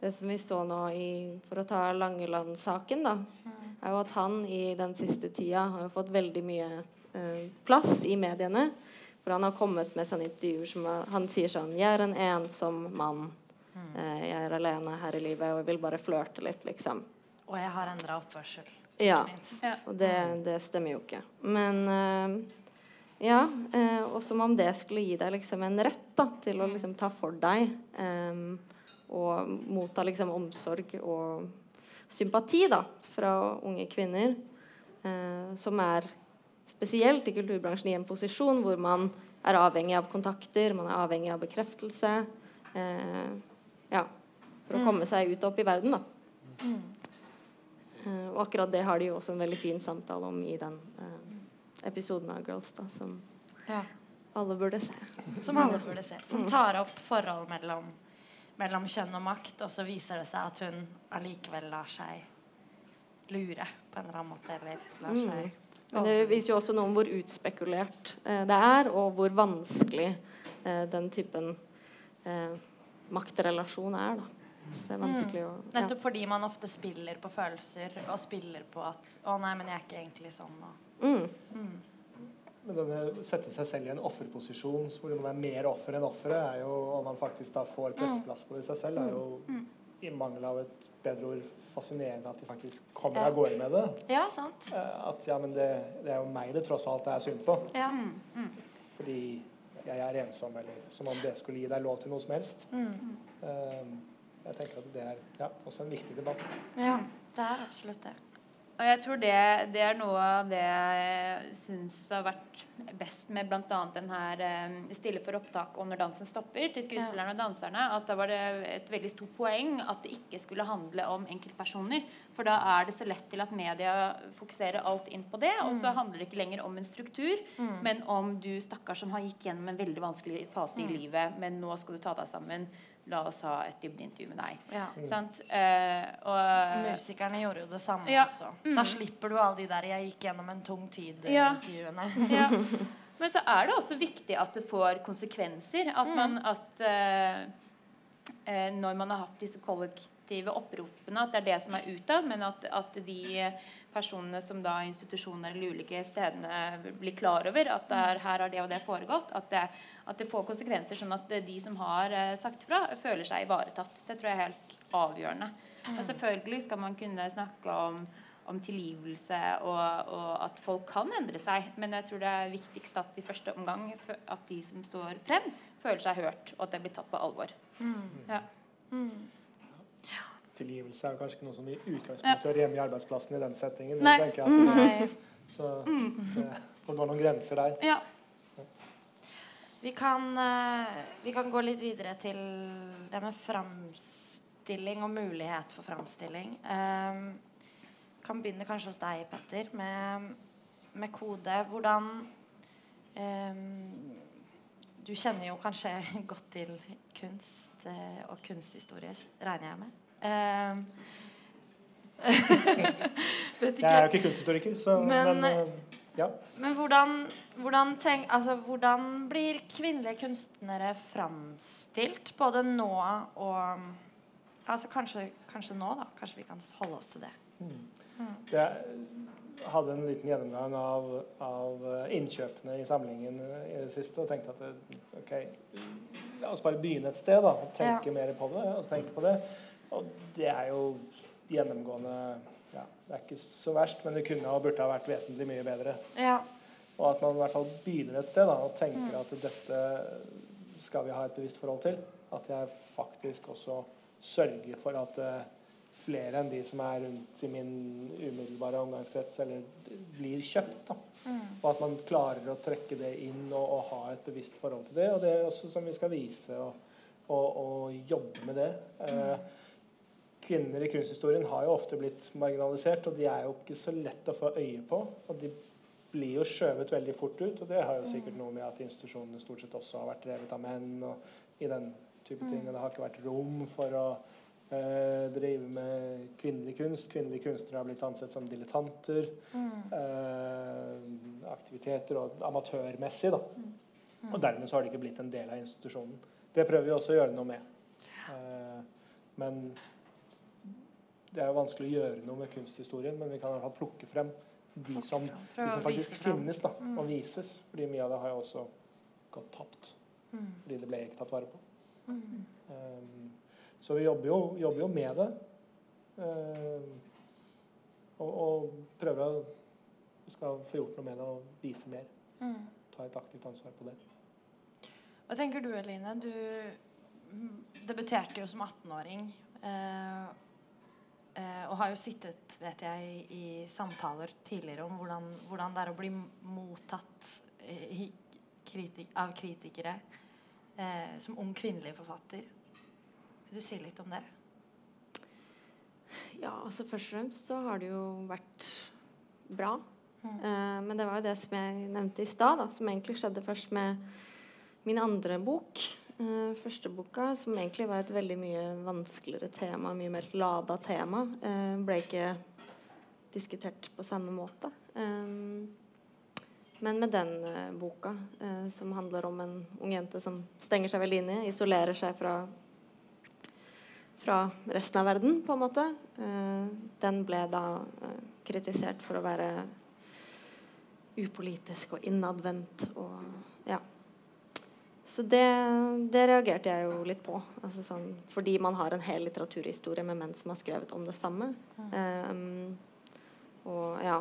det som vi så nå i, for å ta Langeland-saken, da, er jo at han i den siste tida har jo fått veldig mye eh, plass i mediene. For han har kommet med sånne intervjuer som han sier sånn Jeg er en ensom mann. Eh, jeg er alene her i livet og jeg vil bare flørte litt, liksom. Og jeg har endra oppførsel. Ja. minst. Og det, det stemmer jo ikke. Men eh, ja. eh, og som om det skulle gi deg liksom en rett da, til å liksom ta for deg eh, og motta liksom omsorg og sympati da, fra unge kvinner eh, som er spesielt i kulturbransjen i en posisjon hvor man er avhengig av kontakter, man er avhengig av bekreftelse. Eh, ja, for å komme seg ut og opp i verden, da. Eh, og akkurat det har de jo også en veldig fin samtale om i den eh, episoden av Girls, da, som Ja. alle burde se. Som alle burde se. Som tar opp forhold mellom, mellom kjønn og makt, og så viser det seg at hun allikevel lar seg lure på en eller annen måte. Eller lar Mm. Men det viser jo også noe om hvor utspekulert eh, det er, og hvor vanskelig eh, den typen eh, maktrelasjon er, da. Så det er vanskelig å ja. Nettopp fordi man ofte spiller på følelser og spiller på at 'Å nei, men jeg er ikke egentlig sånn'. Og, Mm. mm. Men denne sette seg selv i en offerposisjon hvor man er mer offer enn offeret, er jo om man faktisk da får presseplass på det i seg selv, er jo Mm. i mangel av et bedre ord fascinerende at de faktisk kommer av gårde med det. Ja, sant. Eh, At ja, men det, det er jo meg det tross alt er synd på. Ja. Mm. Mm. Fordi jeg er ensom, eller som om det skulle gi deg lov til noe som helst. Mm. Eh, Jeg tenker at det er ja, også en viktig debatt. ja. Det er absolutt det. Og jeg tror det, det er noe av det jeg syns har vært best med bl.a. den her eh, 'Stille for opptak' og 'Når dansen stopper' til skuespillerne og danserne. At da var det et veldig stort poeng at det ikke skulle handle om enkeltpersoner. For da er det så lett til at media fokuserer alt inn på det, og så handler det ikke lenger om en struktur, Mm. men om du stakkar som har gikk gjennom en veldig vanskelig fase i livet, men nå skal du ta deg sammen. La oss ha et dybdeintervju med deg. Ja. Sant? Eh, og Musikerne gjorde jo det samme Ja. også. Mm. Da slipper du alle de der 'jeg gikk gjennom en tung tid'-intervjuene. ja. *laughs* *laughs* Men så er det også viktig at det får konsekvenser. At man at eh, eh, Når man har hatt disse kollektive oppropene, at det er det som er utad, men at, at de personene som da institusjoner eller ulike stedene blir klar over at er, her har det og det foregått, at det, at det får konsekvenser, sånn at de som har eh, sagt fra, føler seg ivaretatt. Det tror jeg er helt avgjørende. Og selvfølgelig skal man kunne snakke om om tilgivelse og, og at folk kan endre seg. Men jeg tror det er viktigst at i første omgang at de som står frem, føler seg hørt, og at det blir tatt på alvor. Ja. Tilgivelse er kanskje ikke noe som i utgangspunktet hører hjemme i arbeidsplassen i den settingen. Nei. Jeg at det, så det får gå noen grenser der. ja. Vi kan, eh, vi kan gå litt videre til det med framstilling og mulighet for framstilling. Um, kan begynne kanskje hos deg, Petter, med, med kode. Hvordan ehm, Du kjenner jo kanskje *laughs* godt til kunst eh, og kunsthistorie, regner jeg med. Ehm, vet *laughs* Jeg er jo ikke kunsthistoriker, så, Men- men, eh, ja. Men hvordan, hvordan, tenk, altså, hvordan blir kvinnelige kunstnere framstilt? Både nå og Altså kanskje, kanskje nå, da. Kanskje vi kan holde oss til det. Jeg hadde en liten gjennomgang av, av innkjøpene i samlingen eh, i det siste og tenkte at det, ok, la oss bare begynne et sted da, og tenke mer på det. og tenke på det. Og det er jo gjennomgående ja, Det er ikke så verst, men det kunne og burde ha vært vesentlig mye bedre. Ja. Og at man i hvert fall begynner et sted da, og tenker at dette skal vi ha et bevisst forhold til. At jeg faktisk også sørger for at uh, flere enn de som er rundt i min umiddelbare omgangskrets, eller blir kjøpt. da. Og at man klarer å trekke det inn og, og ha et bevisst forhold til det. Og det er også som vi skal vise og, og, og jobbe med det. Eh, kvinner i kunsthistorien har jo ofte blitt marginalisert, og de er jo ikke så lett å få øye på. Og de blir jo skjøvet veldig fort ut, og det har jo sikkert noe med at institusjonene stort sett også har vært drevet av menn og i den type ting. Og det har ikke vært rom for å eh, drive med kvinnelig kunst. Kvinnelige kunstnere har blitt ansett som dilettanter. Eh, aktiviteter og amatørmessig, da. Og dermed så har det ikke blitt en del av institusjonen. Det prøver vi også å gjøre noe med. Eh, men det er jo vanskelig å gjøre noe med kunsthistorien, men vi kan i hvert fall plukke frem de som, de som faktisk finnes da, og vises. Fordi mye av det har jo også gått tapt. Mm. Fordi det ble ikke tatt vare på. Um, så vi jobber jo, jobber jo med det. Um, og, og prøver å skal få gjort noe med det og vise mer. Mm. Ta et aktivt ansvar på det. Hva tenker du, Eline? Du mm, debuterte jo som 18-åring. Eh, eh, og har jo sittet, vet jeg, i samtaler tidligere om hvordan, hvordan det er å bli mottatt i, kriti av kritikere eh, som ung kvinnelig forfatter. Vil du si litt om det? Ja, altså først og fremst så har det jo vært bra. Eh, men det var jo det som jeg nevnte i stad, som egentlig skjedde først med min andre bok. Eh, første boka, som egentlig var et veldig mye vanskeligere tema, mye mer lada tema, uh, ble ikke diskutert på samme måte. Um, men med den uh, boka, som handler om en ung jente som stenger seg veldig inne, isolerer seg fra fra resten av verden, på en måte. Den ble da kritisert for å være upolitisk og innadvendt og. Så det, det, reagerte jeg jo litt på. Altså sånn, fordi man har en hel litteraturhistorie med menn som har skrevet om det samme. Um, og ja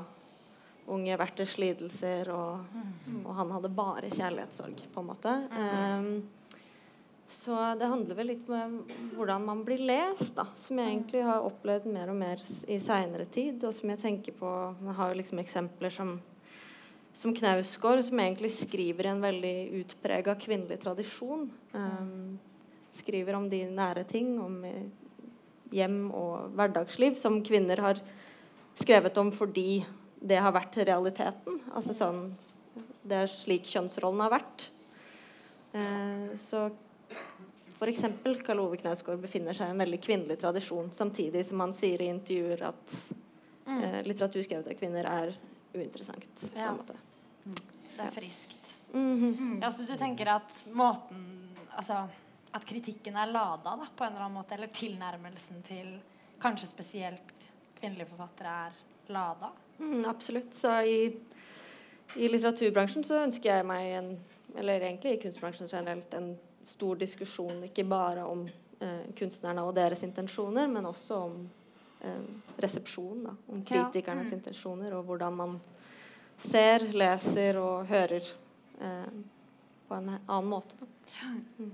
Unge verters lidelser, og, og, han hadde bare kjærlighetssorg, på en måte. Um, så det handler vel litt med hvordan man blir lest, da. Som jeg egentlig har opplevd mer og mer i seinere tid, og som jeg tenker på Jeg har jo liksom eksempler som som Knausgård, som egentlig skriver i en veldig utprega kvinnelig tradisjon. Um, skriver om de nære ting, om eh, hjem og hverdagsliv, som kvinner har skrevet om fordi det har vært realiteten. Altså sånn Det er slik kjønnsrollen har vært. Uh, så f.eks. Karl Ove Knausgård befinner seg i en veldig kvinnelig tradisjon, samtidig som han sier i intervjuer at uh, litteratur skrevet av kvinner er uinteressant. måte. Mm. Det er friskt. Mm -hmm. ja, så du tenker at måten Altså at kritikken er lada da, på en eller annen måte, eller tilnærmelsen til kanskje spesielt kvinnelige forfattere er lada? Mm, absolutt. Så i, i, litteraturbransjen så ønsker jeg meg en Eller egentlig i kunstbransjen generelt en stor diskusjon ikke bare om eh, kunstnerne og deres intensjoner, men også om resepsjon. Da, om kritikernes ja. mm. intensjoner, og hvordan man ser, leser og hører eh, på en annen måte. Mm.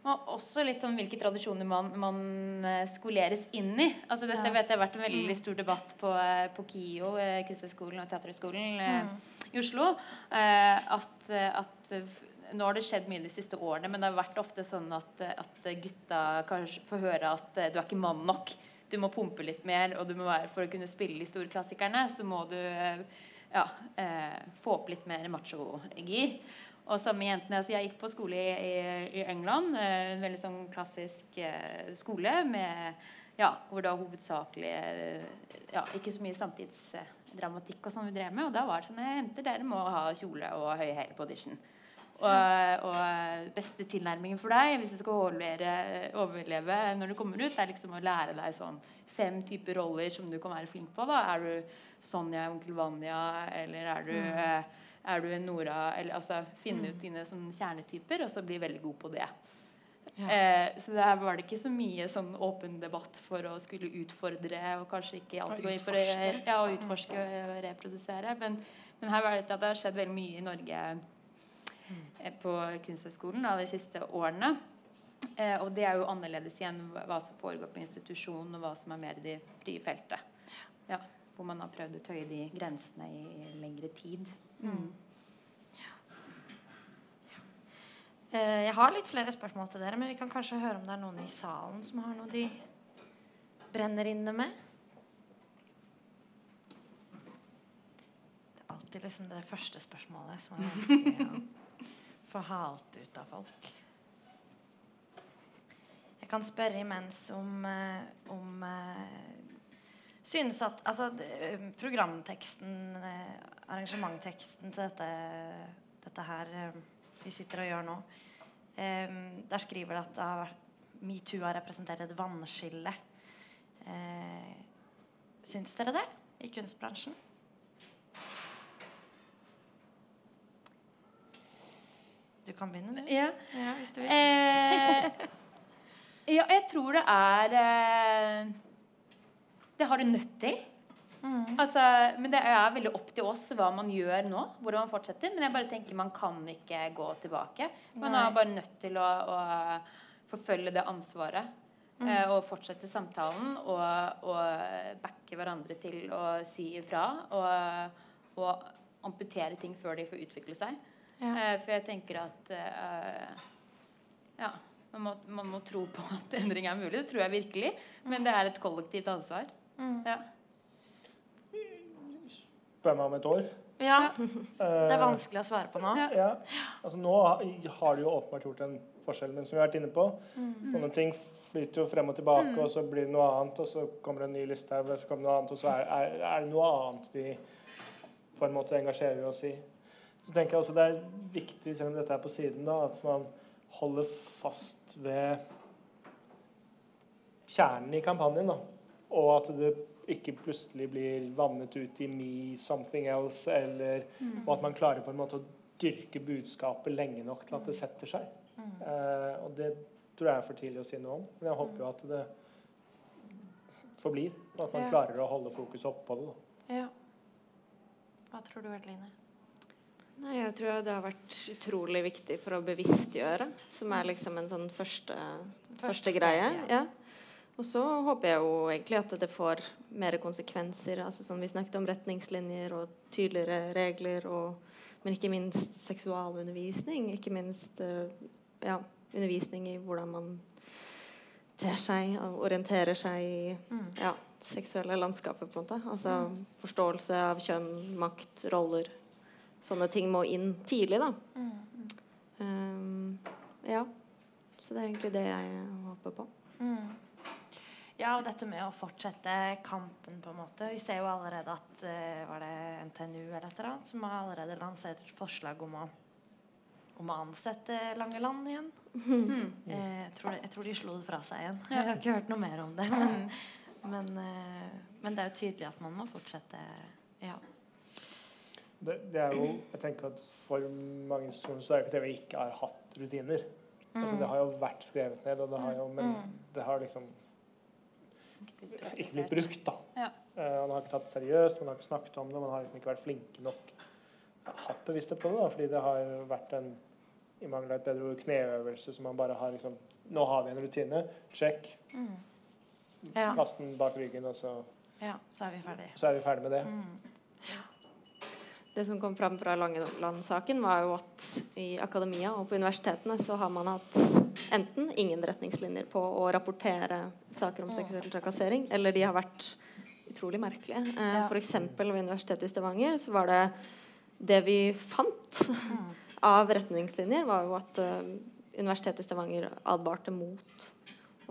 Og også litt sånn hvilke tradisjoner man, man eh, skoleres inn i. Altså dette ja. vet jeg har vært en veldig mm. stor debatt på, eh, på KIO, eh, Kunsthøgskolen og Teaterhøgskolen mm. i Oslo. Eh, at, at, nå har det skjedd mye de siste årene, men det har vært ofte sånn at, at gutta kanskje får høre at du er ikke mann nok. Du må pumpe litt mer, og du må være, for å kunne spille de store klassikerne, så må du ja, eh, få opp litt mer macho-gir. Og samme jentene, altså Jeg gikk på skole i, i, England, eh, en veldig sånn klassisk eh, skole med, ja, hvor var hovedsakelig ja, ikke så mye samtidsdramatikk og sånn vi drev med. Og da var det sånn Jenter, dere må ha kjole og høye hæler på audition. Og, og, beste tilnærmingen for deg hvis du skal overleve, overleve når du kommer ut, er liksom å lære deg sånn fem typer roller som du kan være flink på. da Er du Sonja onkel Vanja, eller er du, mm. er du Nora eller, altså, Finne ut mm. dine sånn, kjernetyper, og så bli veldig god på det. Ja. Eh, så der var det ikke så mye sånn åpen debatt for å skulle utfordre og kanskje ikke alltid gå inn for å ja, utforske og reprodusere. Men, men her var det at det har skjedd veldig mye i Norge eh, på Kunsthøgskolen de siste årene. Eh, og det er jo annerledes igjen hva som foregår på institusjon, og hva som er mer i det frie feltet. Ja hvor man har prøvd å tøye de grensene i, lengre tid. Mm. Ja. Eh, jeg har litt flere spørsmål til dere, men vi kan kanskje høre om det er noen i salen som har noe de brenner inne med. Det er alltid liksom det første spørsmålet som er vanskelig å få halt ut av folk. Jeg kan spørre imens om, eh, om eh, synes at altså, um, programteksten, eh, arrangementteksten til dette, dette her vi sitter og gjør nå, der skriver det at det har vært, metoo har representert et vannskille. Eh, syns dere det i kunstbransjen? Du kan begynne, du. Ja. ja hvis du vil. Eh, ja, jeg tror det er eh, det har du nødt til. Mm. Altså, men det er veldig opp til oss hva man gjør nå. hvordan man fortsetter, Men jeg bare tenker man kan ikke gå tilbake. Man Nei. er bare nødt til å, å forfølge det ansvaret. Mm. Eh, og fortsette samtalen og, og, backe hverandre til å si ifra. Og, og, amputere ting før de får utvikle seg. Ja. Eh, for jeg tenker at eh, Ja. Man må, man må, tro på at endring er mulig. Det tror jeg virkelig. Men det er et kollektivt ansvar. Mm. Ja. Spør meg om et år. Ja. Det er vanskelig å svare på nå. Ja. Altså, nå har det jo åpenbart gjort en forskjell, men som vi har vært inne på mm. Sånne ting flyter jo frem og tilbake, mm. og så blir det noe annet, og så kommer det en ny liste her, og så kommer det noe annet, og så er, er, er, det noe annet vi på en måte engasjerer oss i. Så tenker jeg også det er viktig, selv om dette er på siden, da, at man holder fast ved kjernen i kampanjen. da. Og at det ikke plutselig blir vannet ut i me something else, eller, og at man klarer på en måte å dyrke budskapet lenge nok til at det setter seg. Eh, og det tror jeg er for tidlig å si noe om. Men jeg håper jo at det forblir, og at man Ja. klarer å holde fokuset på det. da. Ja. Hva tror du, Edeline? Nei, jeg tror det har vært utrolig viktig for å bevisstgjøre, som er liksom en sånn første, første, første greie. ja. Ja. Og så håper jeg jo egentlig at det får mer konsekvenser. altså Som Vi snakket om retningslinjer og tydeligere regler, og, men ikke minst seksualundervisning. Ikke minst eh, ja, undervisning i hvordan man ter seg og orienterer seg i Mm. ja, seksuelle landskapet, på en måte. Altså forståelse av kjønn, makt, roller. Sånne ting må inn tidlig, da. Mm. Um, ja. Så det er egentlig det jeg håper på. Mm. Ja, og dette med å fortsette kampen, på en måte. Vi ser jo allerede at eh, var det NTNU eller et eller annet som har allerede lansert et forslag om å, om å ansette Langeland igjen. Mm. *laughs* jeg, tror jeg tror de slo det fra seg igjen. Jeg har ikke hørt noe mer om det. *laughs* Men, men, eh, men det er jo tydelig at man må fortsette. Ja. Det, det er jo, jeg tenker at For mange institusjoner så er det ikke det vi ikke har hatt rutiner. Altså, det har jo vært skrevet ned, og det har jo, men Mm. det har liksom ikke blitt brukt. da. Ja. Eh, man har ikke tatt det seriøst, man har ikke snakket om det, man har liksom ikke vært flinke nok. Hatt bevissthet på det, da, fordi det har vært en i mangel av et bedre ord, kneøvelse som man bare har liksom Nå har vi en rutine. Sjekk. Mm. Ja. Kast den bak ryggen, og så, ja, så er vi ferdig. så er vi ferdig med det. Mm. Det som kom fram fra Langeland-saken, var jo at i akademia og på universitetene så har man hatt enten ingen retningslinjer på å rapportere saker om seksuell trakassering, eller de har vært utrolig merkelige. Eh, F.eks. Ved Universitetet i Stavanger så var det det vi fant Mm. av retningslinjer, var jo at eh, Universitetet i Stavanger advarte mot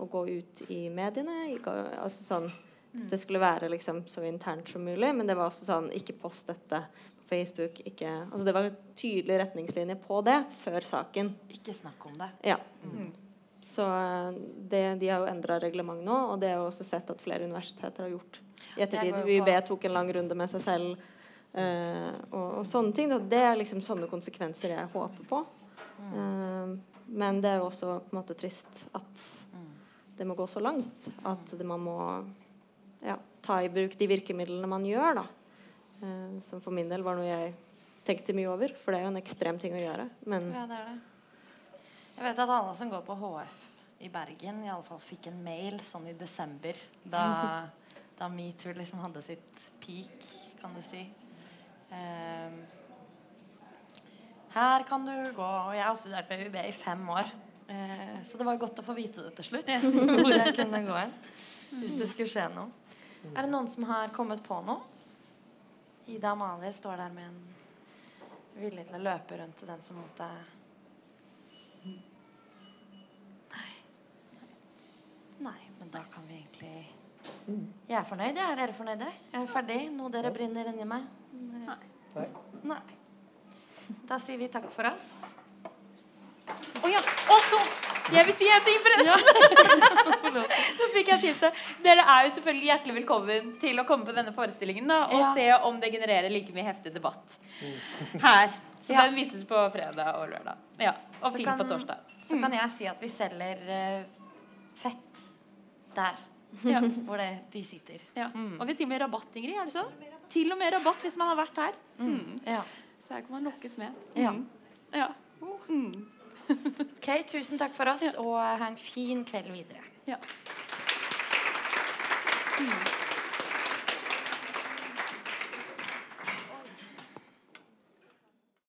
å gå ut i mediene. Ikke, altså sånn, Det skulle være liksom så internt som mulig, men det var også sånn Ikke post dette Facebook. Ikke, altså det var tydelige retningslinjer på det før saken. Ikke snakk om det. Ja. Så eh, det, de har jo endra reglement nå, og det har jo også sett at flere universiteter har gjort i ettertid. UiB tok en lang runde med seg selv uh, og, og sånne ting. Og Det er liksom sånne konsekvenser jeg håper på. Uh, men det er jo også på en måte trist at det må gå så langt. At man må ja, ta i bruk de virkemidlene man gjør, da. Eh, som for min del var noe jeg tenkte mye over, for det er jo en ekstrem ting å gjøre. Men Ja, det er det. Jeg vet at alle som går på HF i Bergen, i alle fall fikk en mail sånn i desember, da, *laughs* da metoo liksom hadde sitt peak, kan du si. Ehm, her kan du gå Og jeg har studert ved UiB i fem år, eh, så det var godt å få vite det til slutt. *laughs* Hvor jeg kunne gå hen *laughs* hvis det skulle skje noe. Er det noen som har kommet på noe? Ida Amalie står der med en vilje til å løpe rundt til den som måtte Nei. Nei, men da kan vi egentlig Jeg er fornøyd, jeg. Er dere fornøyde? Er dere ferdig? Noe dere brenner inni meg? Nei. Nei. Da sier vi takk for oss. Å ja. Og så Jeg vil si en ting, forresten! *laughs* Nå fikk jeg tipset. Dere er jo selvfølgelig hjertelig velkommen til å komme på denne forestillingen da, og Ja. se om det genererer like mye heftig debatt her. Så Ja. den vises på fredag og lørdag. Ja, Og film på torsdag. Så kan jeg si at vi selger uh, fett der Ja. *laughs* hvor det, de sitter. Ja. Mm. Og vi har til og med rabatt, Ingrid. Er det sånn? Til og med rabatt hvis man har vært her. Mm. Ja. Så her kan man lokkes med. Ja. Mm. ja. OK, tusen takk for oss, Ja. og ha en fin kveld videre. ja. Mm.